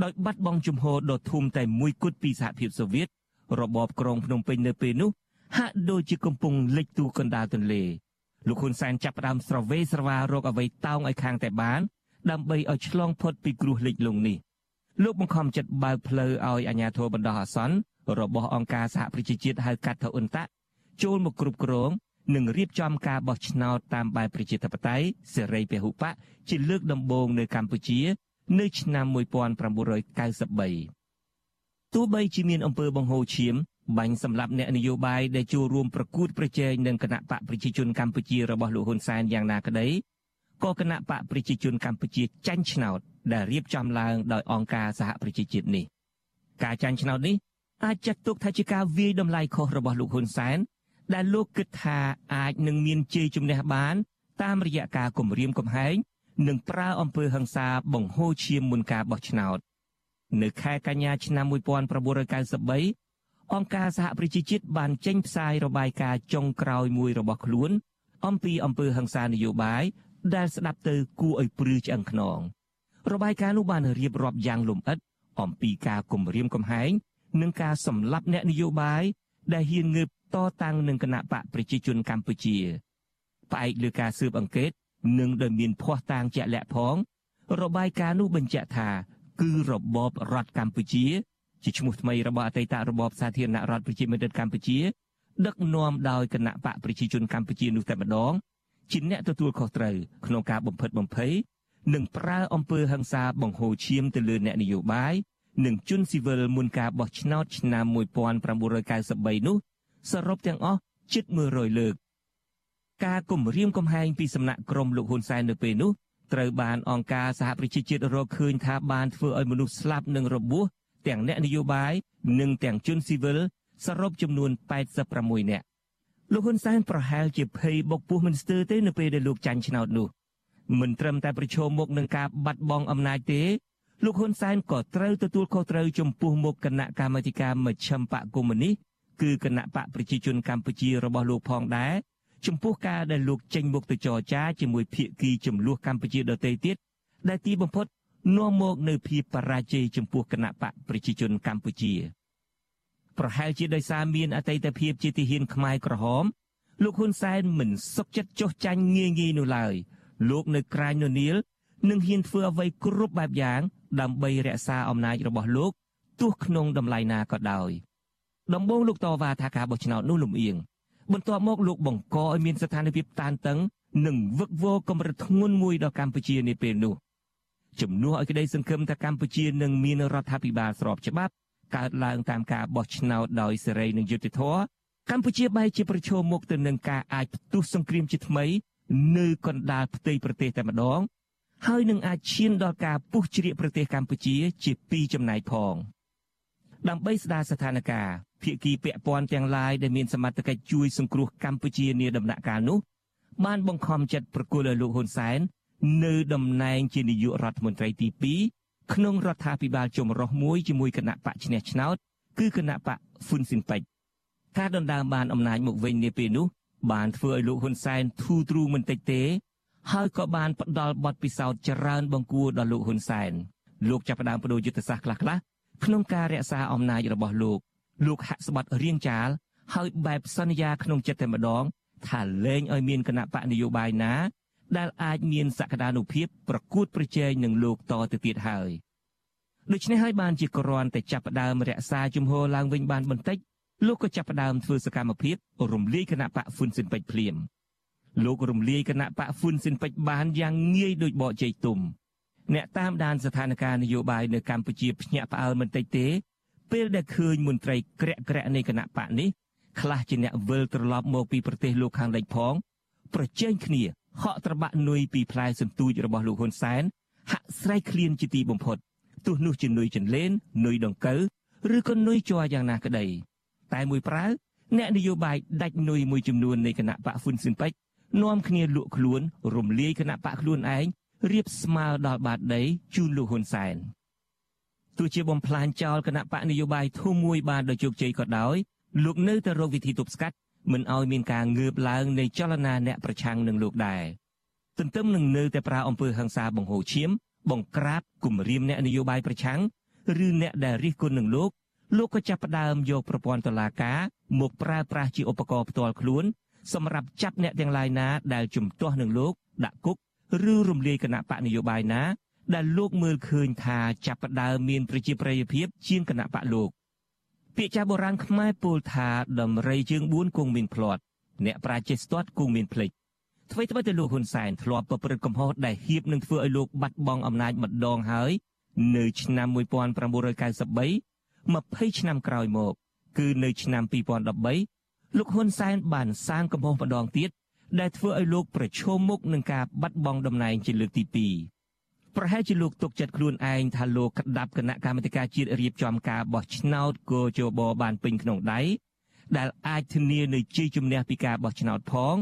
ដោយបាត់បង់ជំហរដ៏ធំតែមួយគត់ពីសហភាពសូវៀតរបបក្រុងភ្នំពេញនៅពេលនោះហាក់ដូចជាកំពុងលិចទូកណ្ដាលទន្លេ លោកហ៊ុនសែនចាប់ផ្ដើមស្រវេស្រវារកអ្វីតោងឲ្យខាងតែបាន ដើម្បីឲ្យឆ្លងផុតពីគ្រោះលិចលង់នេះលោកបង្ខំចិត្តបើកផ្លូវឲ្យអាជ្ញាធរបណ្ដោះអាសន្នរបស់អង្គការសហប្រជាជាតិហៅកាត់ថាអ៊ុនតាក់ចូលមកគ្រប់គ្រងនិងរៀបចំការបោះឆ្នោតតាមបែបប្រជាធិបតេយ្យសេរីពហុបកជាលើកដំបូងនៅកម្ពុជា នៅឆ្នាំ1993ទោះបីជាមានអំពើបង្ហូរឈាម បាញ់សម្លាប់អ្នកនយោបាយដែលចូលរួមប្រកួតប្រជែងនឹងគណៈបកប្រជាជនកម្ពុជារបស់លោកហ៊ុនសែនយ៉ាងណាក្តីក៏គណៈបកប្រជាជនកម្ពុជាចាញ់ឆ្នោតដែលរៀបចំឡើងដោយអង្គការសហប្រជាជាតិនេះការចាញ់ឆ្នោតនេះអាចចាត់ទុកថាជាការវាយតម្លៃខុសរបស់លោកហ៊ុនសែនដែលលោកគិតថាអាចនឹងមានជ័យជំនះបាន តាមរយៈការគម្រាមកំហែងនិងប្រើអំពើហិង្សាបង្ហូរឈាមមុនការបោះឆ្នោតនៅខែកញ្ញាឆ្នាំ1993 អង្គការសហប្រជាជាតិបានចេញផ្សាយរបាយការណ៍ចុងក្រោយមួយរបស់ខ្លួន អំពីអំពើហិង្សានយោបាយដែលស្ដាប់ទៅគួរឲ្យព្រឺឆ្អឹងខ្នងរបាយការណ៍នោះបានរៀបរាប់យ៉ាងលម្អិតអំពីការគំរាមកំហែងនិងការសម្លាប់អ្នកនយោបាយដែលហ៊ានងើបតតាំងនឹងគណៈបកប្រជាជនកម្ពុជាផ្អែកលើការស៊ើបអង្កេតនិងដោយមានភ័ស្តុតាងជាក់លាក់ផង របាយការណ៍នោះបញ្ជាក់ថា គឺរបបរដ្ឋកម្ពុជា ជាឈ្មោះថ្មីរបស់អតីតរបបសាធារណរដ្ឋប្រជាមានិតកម្ពុជា ដឹកនាំដោយគណៈបកប្រជាជនកម្ពុជានោះតែម្ដងជាអ្នកទទួលខុសត្រូវក្នុងការបំផិតបំភ័យនិងប្រើអំពើហិង្សាបង្ហូរឈាមទៅលើអ្នកនយោបាយនិងជនស៊ីវិលមុនការបោះឆ្នោតឆ្នាំ1993នោះសរុបទាំងអស់ជិត100លើកការគម្រាមកំហែងពីសំណាក់ក្រុមលោកហ៊ុនសែននៅពេលនោះត្រូវបានអង្គការសហប្រជាជាតិរកឃើញថាបានធ្វើឲ្យមនុស្សស្លាប់និងរបួស ទាំងអ្នកនយោបាយនិងទាំងជនស៊ីវិលសរុបចំនួន86នាក់លោកហ៊ុនសែនប្រហែលជាភ័យបុកពោះមិនស្ទើរទេនៅពេលដែលលោកចាញ់ឆ្នោតនោះមិនត្រឹមតែប្រឈមមុខនឹងការបាត់បង់អំណាចទេលោកហ៊ុនសែនក៏ត្រូវទទួលខុសត្រូវចំពោះមុខគណៈកម្មាធិការមជ្ឈិមបកកុម្មុយនីសគឺគណៈបកប្រជាជនកម្ពុជារបស់លោកផងដែរចំពោះការដែលលោកចេញមុខទៅចរចាជាមួយភៀកគីចំនួនកម្ពុជាដទៃទៀតដែលទីបំផុត នាំមកនៅភាពបរាជ័យចំពោះគណៈបកប្រជាជនកម្ពុជា ប្រហែលជាដោយសារមានអតីតភាពជាទាហានខ្មែរក្រហមលោកហ៊ុនសែនមិនសុខចិត្តចុះចាញ់ងាយងាយនោះឡើយលោកនៅក្រាញននៀលនឹងហ៊ានធ្វើអ្វីគ្រប់បែបយ៉ាង ដើម្បីរក្សាអំណាចរបស់លោកទោះក្នុងតម្លៃណាក៏ដោយដំបូងលោកតវ៉ាថាការបោះឆ្នោតនោះលំអៀងបន្ទាប់មកលោកបង្កឲ្យមានស្ថានភាពតានតឹង និងវឹកវរកម្រិតធ្ងន់មួយដល់កម្ពុជានាពេលនោះ ជំនួសឲ្យក្តីសង្ឃឹមថាកម្ពុជានឹងមានរដ្ឋាភិបាលស្របច្បាប់កើតឡើងតាមការបោះឆ្នោតដោយសេរីនិងយុត្តិធម៌កម្ពុជាបែរជាប្រឈមមុខទៅនឹងការអាចផ្ទុះសង្គ្រាមជាថ្មីនៅកណ្ដាលផ្ទៃប្រទេសតែម្ដង ហើយនឹងអាចឈានដល់ការពុះជ្រៀកប្រទេសកម្ពុជាជាពីរចំណែកផងដើម្បីស្ដារស្ថានភាពភាគីពាក់ព័ន្ធទាំងឡាយដែលមានសមត្ថកិច្ចជួយសង្គ្រោះកម្ពុជានាដំណាក់កាលនោះបានបង្ខំចិត្តប្រគល់ឲ្យលោកហ៊ុនសែន នៅតំណែងជានាយករដ្ឋមន្ត្រីទី2ក្នុងរដ្ឋាភិបាលចម្រុះមួយជាមួយគណៈបកឈ្នះឆ្នោតគឺគណៈបកហ៊ុនស៊ិនពេជ្រការដណ្ដើមបានអំណាចមកវិញនាពេលនោះ បានធ្វើឲ្យលោកហ៊ុនសែនធូរទ្រូងមិនតិចទេ ហើយក៏បានផ្ដល់បទពិសោធន៍ច្រើនបង្គួរដល់លោកហ៊ុនសែនលោកចាប់ផ្ដើមបដូរយុទ្ធសាស្ត្រខ្លះៗក្នុងការរក្សាអំណាចរបស់លោក លោកហាក់ស្បាត់រៀងចាលហើយបែបសន្យាក្នុងចិត្តតែម្ដងថាលែងឲ្យមានគណៈបកនយោបាយណា ដែលអាចមានសក្តានុភាពប្រកួតប្រជែងនឹងលោកតទៅទៀតហើយដូច្នេះហើយបានជាគ្រាន់តែចាប់ផ្ដើមរក្សាជំហរឡើងវិញបានបន្តិចលោកក៏ចាប់ផ្ដើមធ្វើសកម្មភាពរំលាយគណៈបកហ្វុនស៊ិនពេជ្រភ្លាមលោករំលាយគណៈបកហ្វុនស៊ិនពេជ្របានយ៉ាងងាយដូចបកជ័យទុំអ្នកតាមដានស្ថានភាពនយោបាយនៅកម្ពុជាភ្ញាក់ផ្អើលមិនតិចទេ ពេលដែលឃើញមន្ត្រីក្រាក់ក្រាក់នៃគណៈបកនេះខ្លះជាអ្នកវិលត្រឡប់មកពីប្រទេសលោកខាងលិចផង ប្រជែងគ្នា ហក់ត្របាក់នុយពីផ្លែសន្ទូចរបស់លោកហ៊ុនសែនហាក់ស្រែកឃ្លានជាទីបំផុតទោះនោះជានុយចន្លេននុយដង្កូវឬក៏នុយជ័រយ៉ាងណាក្តីតែមួយប្រើអ្នកនយោបាយដាច់នុយមួយចំនួននៃគណៈបកហ៊ុនស៊ិនពេជ្រនាំគ្នាលក់ខ្លួនរំលាយគណៈបកខ្លួនឯងរៀបស្មើដល់បាតដីជូនលោកហ៊ុនសែនទោះជាបំផ្លាញចោលគណៈបកនយោបាយធំមួយបានដោយជោគជ័យក៏ដោយលោកនៅតែរកវិធីទប់ស្កាត់ មិនឲ្យមានការងើបឡើងនៃចលនាអ្នកប្រឆាំងនឹងលោកដែរទន្ទឹមនឹងនៅតែប្រើអំពើហិង្សាបង្ហូរឈាម បង្ក្រាបគំរាមអ្នកនយោបាយប្រឆាំងឬអ្នកដែលរិះគន់នឹងលោកលោកក៏ចាប់ផ្ដើមយកប្រព័ន្ធតុលាការមកប្រើប្រាស់ជាឧបករណ៍ផ្ទាល់ខ្លួន សម្រាប់ចាប់អ្នកទាំងឡាយណាដែលជំទាស់នឹងលោកដាក់គុកឬរំលាយគណៈបកនយោបាយណា ដែលលោកមើលឃើញថាចាប់ផ្ដើមមានប្រជាប្រិយភាពជាងគណៈបកលោក ពាក្យចាស់បុរាណខ្មែរពោលថាដំរីជើង4គង់មានភ្លាត់អ្នកប្រាជ្ញចេះស្ទាត់គង់មានភ្លេចអ្វីត្បិតតែលោកហ៊ុនសែនធ្លាប់ប្រព្រឹត្តកំហុសដែលហៀបនឹងធ្វើឲ្យលោកបាត់បង់អំណាចម្ដងហើយនៅឆ្នាំ1993 20ឆ្នាំក្រោយមក គឺនៅឆ្នាំ2013លោកហ៊ុនសែនបានសាងកំហុសម្ដងទៀតដែលធ្វើឲ្យលោកប្រឈមមុខនឹងការបាត់បង់តំណែងជាលើកទី2 ប្រហែលជាលោកទុកចិត្តខ្លួនឯងថាលោកក្តាប់គណៈកម្មាធិការជាតិរៀបចំការបោះឆ្នោតគោជបបានពេញក្នុងដៃដែលអាចធានានូវជ័យជំនះពីការបោះឆ្នោតផង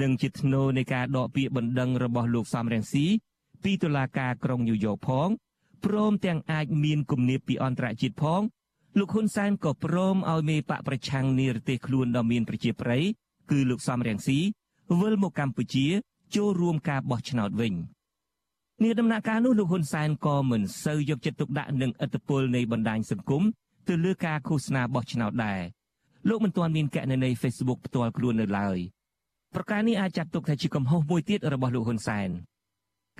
និងជាធ្នូនៃការដកពាក្យបណ្ដឹងរបស់លោកសំរងស៊ីពីតុលាការក្រុងញូវយ៉កផងព្រមទាំងអាចមានគំនាបពីអន្តរជាតិផងលោកហ៊ុនសែនក៏ព្រមឲ្យមេបកប្រឆាំងនិរទេសខ្លួនដ៏មានប្រជាប្រិយគឺលោកសំរងស៊ីវិលមកកម្ពុជាចូលរួមការបោះឆ្នោតវិញ នាដំណាក់កាលនោះលោកហ៊ុនសែនក៏មិនសូវយកចិត្តទុកដាក់នឹងឥទ្ធិពលនៃបណ្ដាញសង្គមទៅលើការឃោសនាបោះឆ្នោតដែរលោកមិនទាន់មានកណនី Facebook ផ្ទាល់ខ្លួននៅឡើយប្រការនេះអាចចាត់ទុកថាជាកំហុសមួយទៀតរបស់លោកហ៊ុនសែន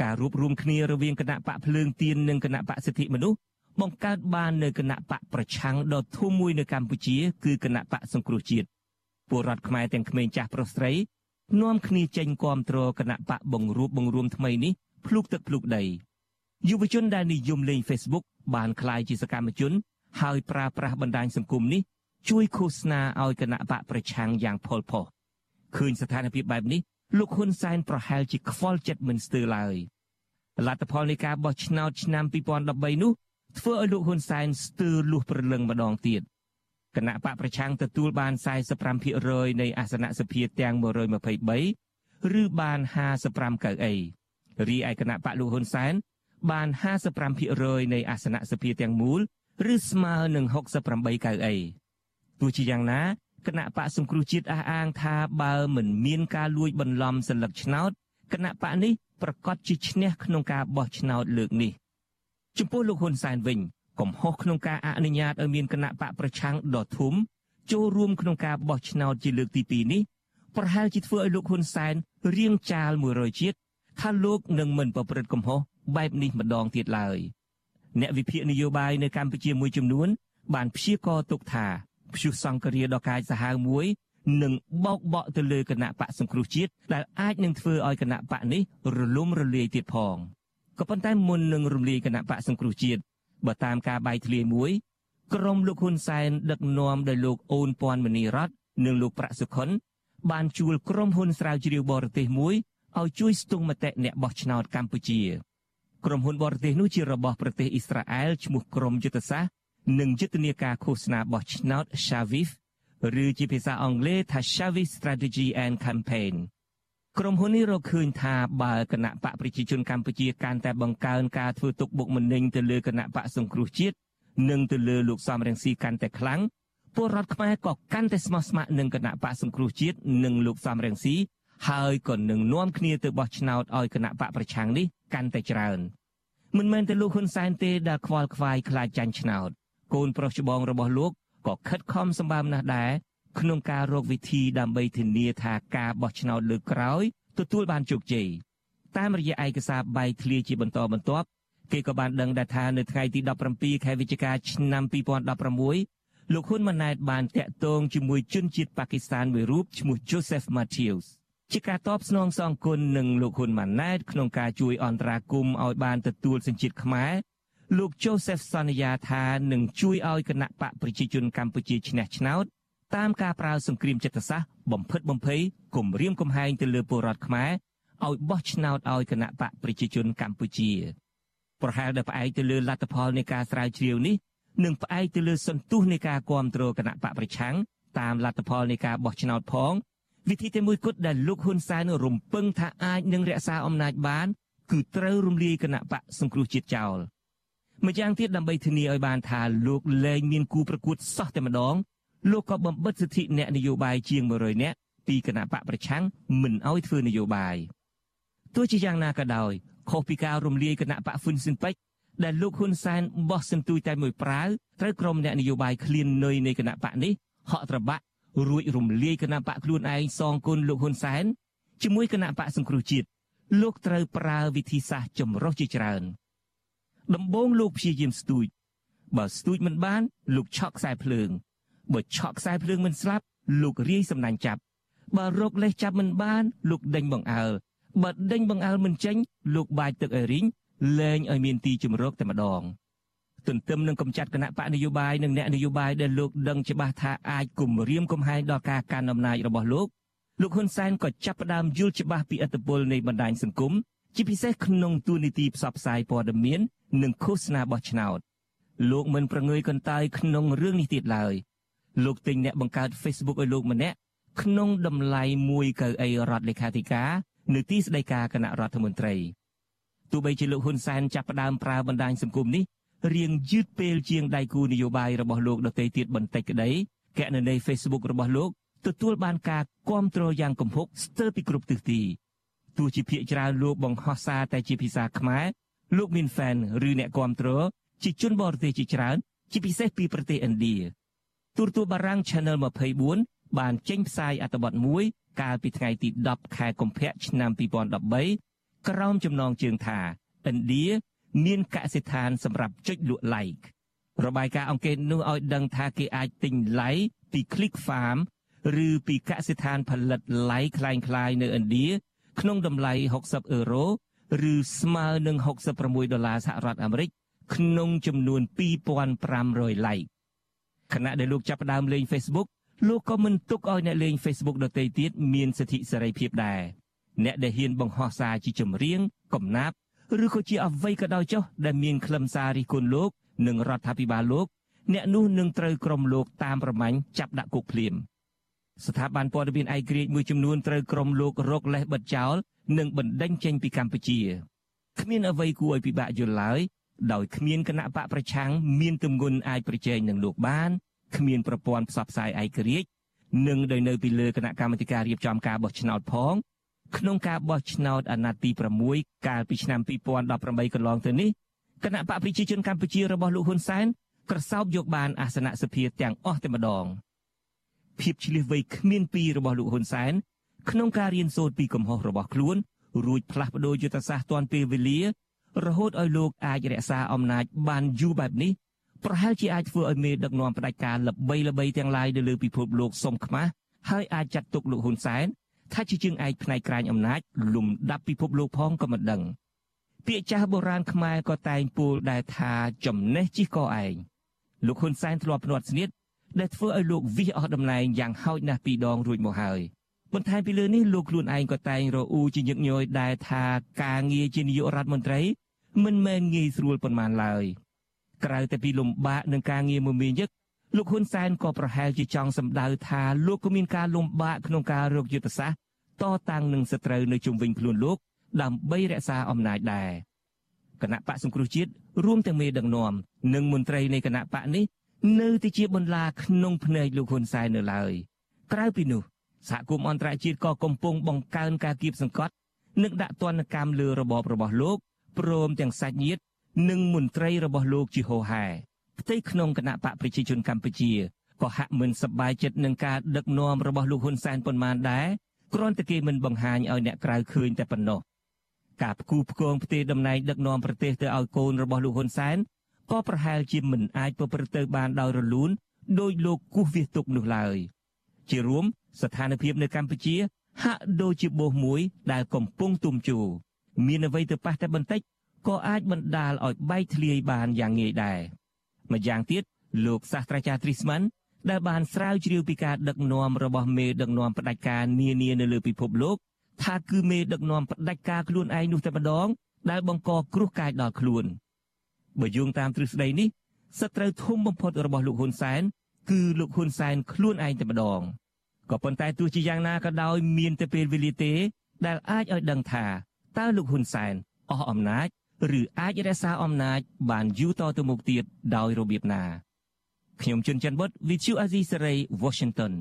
ការរួបរวมគ្នារវាងគណៈបកភ្លើងទៀននិងគណៈបកសិទ្ធិមនុស្សបង្កើតបាននៅគណៈបកប្រឆាំងដ៏ធំមួយនៅកម្ពុជា គឺគណៈបកសង្គ្រោះជាតិពលរដ្ឋខ្មែរទាំងក្មេងចាស់ប្រុសស្រីនាំគ្នាចេញគាំទ្រគណៈបកបង្រួបបង្រួមថ្មីនេះ ភ្លុកទឹកភ្លុកដីយុវជនដែលនិយមលេង Facebook បានក្លាយជាសកម្មជន ហើយប្រើប្រាស់បណ្ដាញសង្គមនេះជួយឃោសនាឲ្យគណៈបកប្រឆាំងយ៉ាងផុលផុសឃើញស្ថានភាពបែបនេះលោកហ៊ុនសែនប្រហែលជាខ្វល់ចិត្តមិនស្ទើរឡើយលទ្ធផលនៃការបោះឆ្នោតឆ្នាំ2013នោះធ្វើឲ្យលោកហ៊ុនសែនស្ទើរលុះព្រលឹងម្ដងទៀតគណៈបកប្រឆាំងទទួលបាន45%នៃអាសនៈសភាទាំង123ឬបាន55កៅអី រីឯគណៈបកលោកហ៊ុនសែនបាន55%នៃអាសនៈសភាទាំងមូលឬស្មើនឹង68កៅអីទោះជាយ៉ាងណាគណៈបកសង្គ្រោះជាតិអះអាងថាបើមិនមានការលួចបន្លំសន្លឹកឆ្នោតគណៈបកនេះប្រកាសជាឈ្នះក្នុងការបោះឆ្នោតលើកនេះចំពោះលោកហ៊ុនសែនវិញកំហុសក្នុងការអនុញ្ញាតឲ្យមានគណៈបកប្រឆាំងដ៏ធំចូលរួមក្នុងការបោះឆ្នោតជាលើកទី2នេះប្រហែលជាធ្វើឲ្យលោកហ៊ុនសែនរៀងចាល100ជាតិ ថាលោកនឹងមិនប្រព្រឹត្តកំហុសបែបនេះម្ដងទៀតឡើយអ្នកវិភាគនយោបាយនៅកម្ពុជាមួយចំនួន បានព្យាករទុកថាព្យុះសង្គ្រាដ៏កាចសាហាវមួយនឹងបោកបក់ទៅលើគណៈបកសង្គ្រោះជាតិដែលអាចនឹងធ្វើឲ្យគណៈបកនេះរលំរលាយទៀតផងក៏ប៉ុន្តែមុននឹងរំលាយគណៈបកសង្គ្រោះជាតិបើតាមការបាយធ្លាយមួយក្រុមលោកហ៊ុនសែនដឹកនាំដោយលោកអូនពាន់មនីរតនិងលោកប្រាក់សុខុនបានជួលក្រុមហ៊ុនស្រាវជ្រាវបរទេសមួយ ឲ្យជួយស្ទង់មតិអ្នកបោះឆ្នោតកម្ពុជាក្រុមហ៊ុនបរទេសនោះជារបស់ប្រទេសអ៊ីស្រាអែលឈ្មោះក្រុមយុទ្ធសាស្ត្រនិងយុទ្ធនាការឃោសនាបោះឆ្នោត Shavif ឬជាភាសាអង់គ្លេសថា Shavif Strategy and Campaign ក្រុមហ៊ុននេះរកឃើញថាបើគណៈបកប្រជាជនកម្ពុជាកាន់តែបង្កើនការធ្វើទុកបុកម្នេញទៅលើគណៈបកសង្គ្រោះជាតិនិងទៅលើលោកសំរងស៊ីកាន់តែខ្លាំងពលរដ្ឋខ្មែរក៏កាន់តែស្មោះស្ម័គ្រនឹងគណៈបកសង្គ្រោះជាតិនិងលោកសំរងស៊ី ហើយក៏នឹងនាំគ្នាទៅបោះឆ្នោតឲ្យគណៈបកប្រឆាំងនេះកាន់តែច្រើនមិនមែនតែលោកហ៊ុនសែនទេដែលខ្វល់ខ្វាយខ្លាចចាញ់ឆ្នោតកូនប្រុសច្បងរបស់លោកក៏ខិតខំសម្បើមណាស់ដែរក្នុងការរកវិធីដើម្បីធានាថាការបោះឆ្នោតលើកក្រោយទទួលបានជោគជ័យតាមរយៈឯកសារបែកធ្លាយជាបន្តបន្ទាប់គេក៏បានដឹងដែរថានៅថ្ងៃទី17ខែវិច្ឆិកាឆ្នាំ2016លោកហ៊ុនម៉ាណែតបានតាក់ទងជាមួយជនជាតិប៉ាគីស្ថានមួយរូបឈ្មោះ Joseph Matthews ជាការតបស្នងសងគុណនឹងលោកហ៊ុនម៉ាណែតក្នុងការជួយអន្តរាគមន៍ឲ្យបានទទួលសញ្ជាតិខ្មែរលោក Joseph សន្យាថានឹងជួយឲ្យគណៈបកប្រជាជនកម្ពុជាឈ្នះឆ្នោតតាមការប្រើសង្គ្រាមចិត្តសាស្ត្របំផិតបំភ័យគំរាមកំហែងទៅលើពលរដ្ឋខ្មែរឲ្យបោះឆ្នោតឲ្យគណៈបកប្រជាជនកម្ពុជាប្រហែលដែលផ្អែកទៅលើលទ្ធផលនៃការស្រាវជ្រាវនេះនិងផ្អែកទៅលើសន្ទុះនៃការគ្រប់គ្រងគណៈបកប្រឆាំងតាមលទ្ធផលនៃការបោះឆ្នោតផង វិធីតែមួយគត់ដែលលោកហ៊ុនសែនរំពឹងថាអាចនឹងរក្សាអំណាចបាន គឺត្រូវរំលាយគណៈបកសង្គ្រោះជាតិចោលម្យ៉ាងទៀតដើម្បីធានាឲ្យបានថាលោកលែងមានគូប្រកួតសោះតែម្ដងលោកក៏បំបិទសិទ្ធិអ្នកនយោបាយជាង100នាក់ពីគណៈបកប្រឆាំងមិនឲ្យធ្វើនយោបាយទោះជាយ៉ាងណាក៏ដោយខុសពីការរំលាយគណៈបកហ្វុនស៊ិនពេចដែលលោកហ៊ុនសែនបោះសន្ទូចតែមួយប្រាវត្រូវក្រុមអ្នកនយោបាយឃ្លាននុយនៃគណៈបកនេះហក់ត្របាក់ រួចរំលាយគណៈបកខ្លួនឯងសងគុណលោកហ៊ុនសែនជាមួយគណៈបកសង្គ្រោះជាតិលោកត្រូវប្រើវិធីសាស្ត្រចម្រុះជាច្រើន ដំបូងលោកព្យាយាមស្ទូចបើស្ទូចមិនបាន លោកឆក់ខ្សែភ្លើងបើឆក់ខ្សែភ្លើងមិនស្លាប់លោករាយសំណាញ់ចាប់បើរកលេសចាប់មិនបាន លោកដេញបង្អើលបើដេញបង្អើលមិនចេញ លោកបាចទឹកអេរីងលែងឲ្យមានទីជំរកតែម្ដង ទន្ទឹមនឹងកំចាត់គណៈបកនយោបាយនិងអ្នកនយោបាយដែលលោកដឹងច្បាស់ថាអាចគំរាមកំហែងដល់ការកាន់អំណាចរបស់លោកលោកហ៊ុនសែនក៏ចាប់ផ្ដើមយល់ច្បាស់ពីអត្តពលនៃបណ្ដាញសង្គមជាពិសេសក្នុងទូនីតិផ្សព្វផ្សាយព័ត៌មាននិងឃោសនាបោះឆ្នោតលោកមិនប្រងើយកន្តើយក្នុងរឿងនេះទៀតឡើយលោកទិញអ្នកបង្កើត Facebook ឲ្យលោកម្នាក់ក្នុងតម្លៃ1កៅអីរដ្ឋលេខាធិការនៅទីស្តីការគណៈរដ្ឋមន្ត្រីទោះបីជាលោកហ៊ុនសែនចាប់ផ្ដើមប្រើបណ្ដាញសង្គមនេះ រៀងយឺតពេលជាងដៃគូនយោបាយរបស់លោកដទៃទៀតបន្តិចក្តីកណន័យ Facebook របស់លោកទទួលបានការគាំទ្រយ៉ាងគំហុកស្ទើរពីគ្រប់ទិសទីទោះជាភាកច្រើនលោកបង្ហោះសារតែជាភាសាខ្មែរលោកមាន fan ឬអ្នកគាំទ្រជាជនបរទេសជាច្រើនជាពិសេសពីប្រទេសឥណ្ឌាទូរទស្សន៍បារាំង Channel 24បានចេញផ្សាយអត្ថបទមួយកាលពីថ្ងៃទី10ខែកុម្ភៈឆ្នាំ2013ក្រោមចំណងជើងថាឥណ្ឌា មានកសិដ្ឋានសម្រាប់ចុចលក់ like របាយការណ៍អង្កេតនោះឲ្យដឹងថាគេអាចទិញ like ពី Click Farm ឬពីកសិដ្ឋានផលិត like คล้ายៗនៅឥណ្ឌាក្នុងតម្លៃ60អឺរ៉ូឬស្មើនឹង66ដុល្លារសហរដ្ឋអាមេរិកក្នុងចំនួន2500 like ខណៈដែលលោកចាប់ផ្ដើមលេង Facebook លោកក៏មិនទុកឲ្យអ្នកលេង Facebook ដទៃទៀតមានសិទ្ធិសេរីភាពដែរអ្នកដែលហ៊ានបង្ហោះសារជាចម្រៀងកំណាព្យ ឬក៏ជាអ្វីក៏ដោយចុះដែលមានខ្លឹមសាររិះគន់លោកនិងរដ្ឋាភិបាលលោក អ្នកនោះនឹងត្រូវក្រុមលោកតាមប្រម៉ាញ់ចាប់ដាក់គុកភ្លាមស្ថាប័នព័ត៌មានឯករាជ្យមួយចំនួនត្រូវក្រុមលោករកលេសបិទចោលនិងបណ្ដេញចេញពីកម្ពុជាគ្មានអ្វីគួរឲ្យពិបាកយល់ឡើយដោយគ្មានគណៈបកប្រឆាំងមានទម្ងន់អាចប្រជែងនឹងលោកបានគ្មានប្រព័ន្ធផ្សព្វផ្សាយឯករាជ្យនិងដោយនៅពីលើគណៈកម្មាធិការរៀបចំការបោះឆ្នោតផង ក្នុងការបោះឆ្នោតអាណត្តិទី6កាលពីឆ្នាំ2018កន្លងទៅនេះគណៈបកប្រជាជនកម្ពុជារបស់លោកហ៊ុនសែនក្រសោបយកបានអាសនៈសភាទាំងអស់តែម្ដងភាពឆ្លៀសវៃគ្មានពីរបស់លោកហ៊ុនសែនក្នុងការរៀនសូត្រពីកំហុសរបស់ខ្លួនរួចផ្លាស់ប្តូរយុទ្ធសាស្ត្រទាន់ពេលវេលា រហូតឲ្យលោកអាចរក្សាអំណាចបានយូរបែបនេះប្រហែលជាអាចធ្វើឲ្យមេដឹកនាំផ្ដាច់ការល្បីល្បីទាំងឡាយនៅលើពិភពលោកសុំខ្មាស់ហើយអាចចាត់ទុកលោកហ៊ុនសែន ថាជាជើងឯកផ្នែកក្រាញអំណាចលំដាប់ពិភពលោកផងក៏មិនដឹងពាក្យចាស់បុរាណខ្មែរក៏តែងពោលដែរថាចំណេះជិះកឯងលោកហ៊ុនសែនធ្លាប់ភ្នាត់ស្នៀតដែលធ្វើឲ្យលោកវិសអស់តំណែងយ៉ាងហោចណាស់ពីរដងរួចមកហើយបន្ថែមពីលើនេះលោកខ្លួនឯងក៏តែងរអ៊ូជាញឹកញយដែរថាការងារជានាយករដ្ឋមន្ត្រី មិនមែនងាយស្រួលប៉ុន្មានឡើយក្រៅតែពីលំបាកនឹងការងារមមាញឹក លោកហ៊ុនសែនក៏ប្រហែលជាចង់សម្ដៅថាលោកក៏មានការលំបាកក្នុងការរកយុទ្ធសាស្ត្រតតាំងនឹងសត្រូវនៅជុំវិញខ្លួនលោក ដើម្បីរក្សាអំណាចដែរគណៈបកសង្គ្រោះជាតិរួមទាំងមេដឹកនាំនិងមន្ត្រីនៃគណៈបកនេះនៅតែជាបន្លាក្នុងភ្នែកលោកហ៊ុនសែននៅឡើយក្រៅពីនោះសហគមន៍អន្តរជាតិក៏កំពុងបង្កើនការគៀបសង្កត់និងដាក់ទណ្ឌកម្មលើរបបរបស់លោកព្រមទាំងសាច់ញាតិនិងមន្ត្រីរបស់លោកជាហោហែ ផ្ទៃក្នុងគណៈបកប្រជាជនកម្ពុជាក៏ហាក់មិនសប្បាយចិត្តនឹងការដឹកនាំរបស់លោកហ៊ុនសែនប៉ុន្មានដែរគ្រាន់តែគេមិនបង្ហាញឲ្យអ្នកក្រៅឃើញតែប៉ុណ្ណោះការផ្គូផ្គងផ្ទេរតំណែងដឹកនាំប្រទេសទៅឲ្យកូនរបស់លោកហ៊ុនសែនក៏ប្រហែលជាមិនអាចប្រព្រឹត្តទៅបានដោយរលូនដោយលោកគូសវាសទុកនោះឡើយជារួមស្ថានភាពនៅកម្ពុជា ហាក់ដូចជាបោសមួយដែលកំពុងទុំជូរមានអ្វីទៅប៉ះតែបន្តិចក៏អាចបណ្ដាលឲ្យបែកធ្លាយបានយ៉ាងងាយដែរ ម្យ៉ាងទៀតលោកសាស្ត្រាចារ្យទ្រីស្មានដែលបានស្រាវជ្រាវពីការដឹកនាំរបស់មេដឹកនាំផ្ដាច់ការនានានៅលើពិភពលោកថាគឺមេដឹកនាំផ្ដាច់ការខ្លួនឯងនោះតែម្ដង ដែលបង្កគ្រោះកាយដល់ខ្លួនបើយោងតាមទ្រឹស្ដីនេះសត្រូវធំបំផុតរបស់លោកហ៊ុនសែនគឺលោកហ៊ុនសែនខ្លួនឯងតែម្ដងក៏ប៉ុន្តែទោះជាយ៉ាងណាក៏ដោយ មានតែពេលវេលាទេ ដែលអាចឲ្យដឹងថាតើលោកហ៊ុនសែនអស់អំណាច ឬអាចរក្សាអំណាច បានយូរតទៅមុខទៀតដោយរបៀបណាខ្ញុំជុនច័ន្ទបុត Vithu Azizi Serai Washington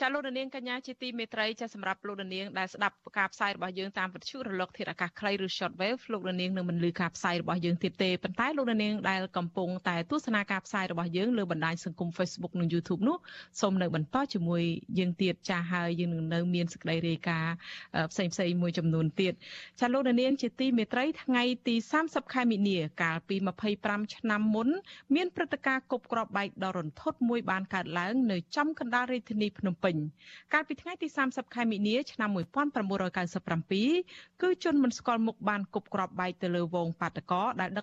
ចាលោកនាងកញ្ញាជាទីមេត្រីចាសម្រាប់លោកនាងដែលស្ដាប់ការផ្សាយរបស់យើងតាមវិទ្យុរលកធាតុអាកាសខ្លីឬ shortwave លោកនាងនឹងមិនលឺការផ្សាយរបស់យើងទៀតទេប៉ុន្តែលោកនាងដែលកំពុងតែទស្សនាការផ្សាយរបស់យើងលើបណ្ដាញសង្គម Facebook និង YouTube នោះសូមនៅបន្តជាមួយយើងទៀតចាហើយយើងនឹងនៅមានសេចក្តីរាយការណ៍ផ្សេងផ្សេងមួយចំនួនទៀតចាលោកនាងជាទីមេត្រីថ្ងៃទី30ខែមិនិនាកាលពី25ឆ្នាំមុន មានព្រឹត្តិការណ៍គប់គ្រាប់បែកដ៏រន្ធត់មួយបានកើតឡើងនៅចំកណ្ដាលរាជធានីភ្នំពេញកាលពីថ្ងៃទី30ខែមិនិនាឆ្នាំ1997គឺជនមិនស្គាល់មុខបានគប់គ្រាប់បែកទៅលើវងបាតកោដែលដឹក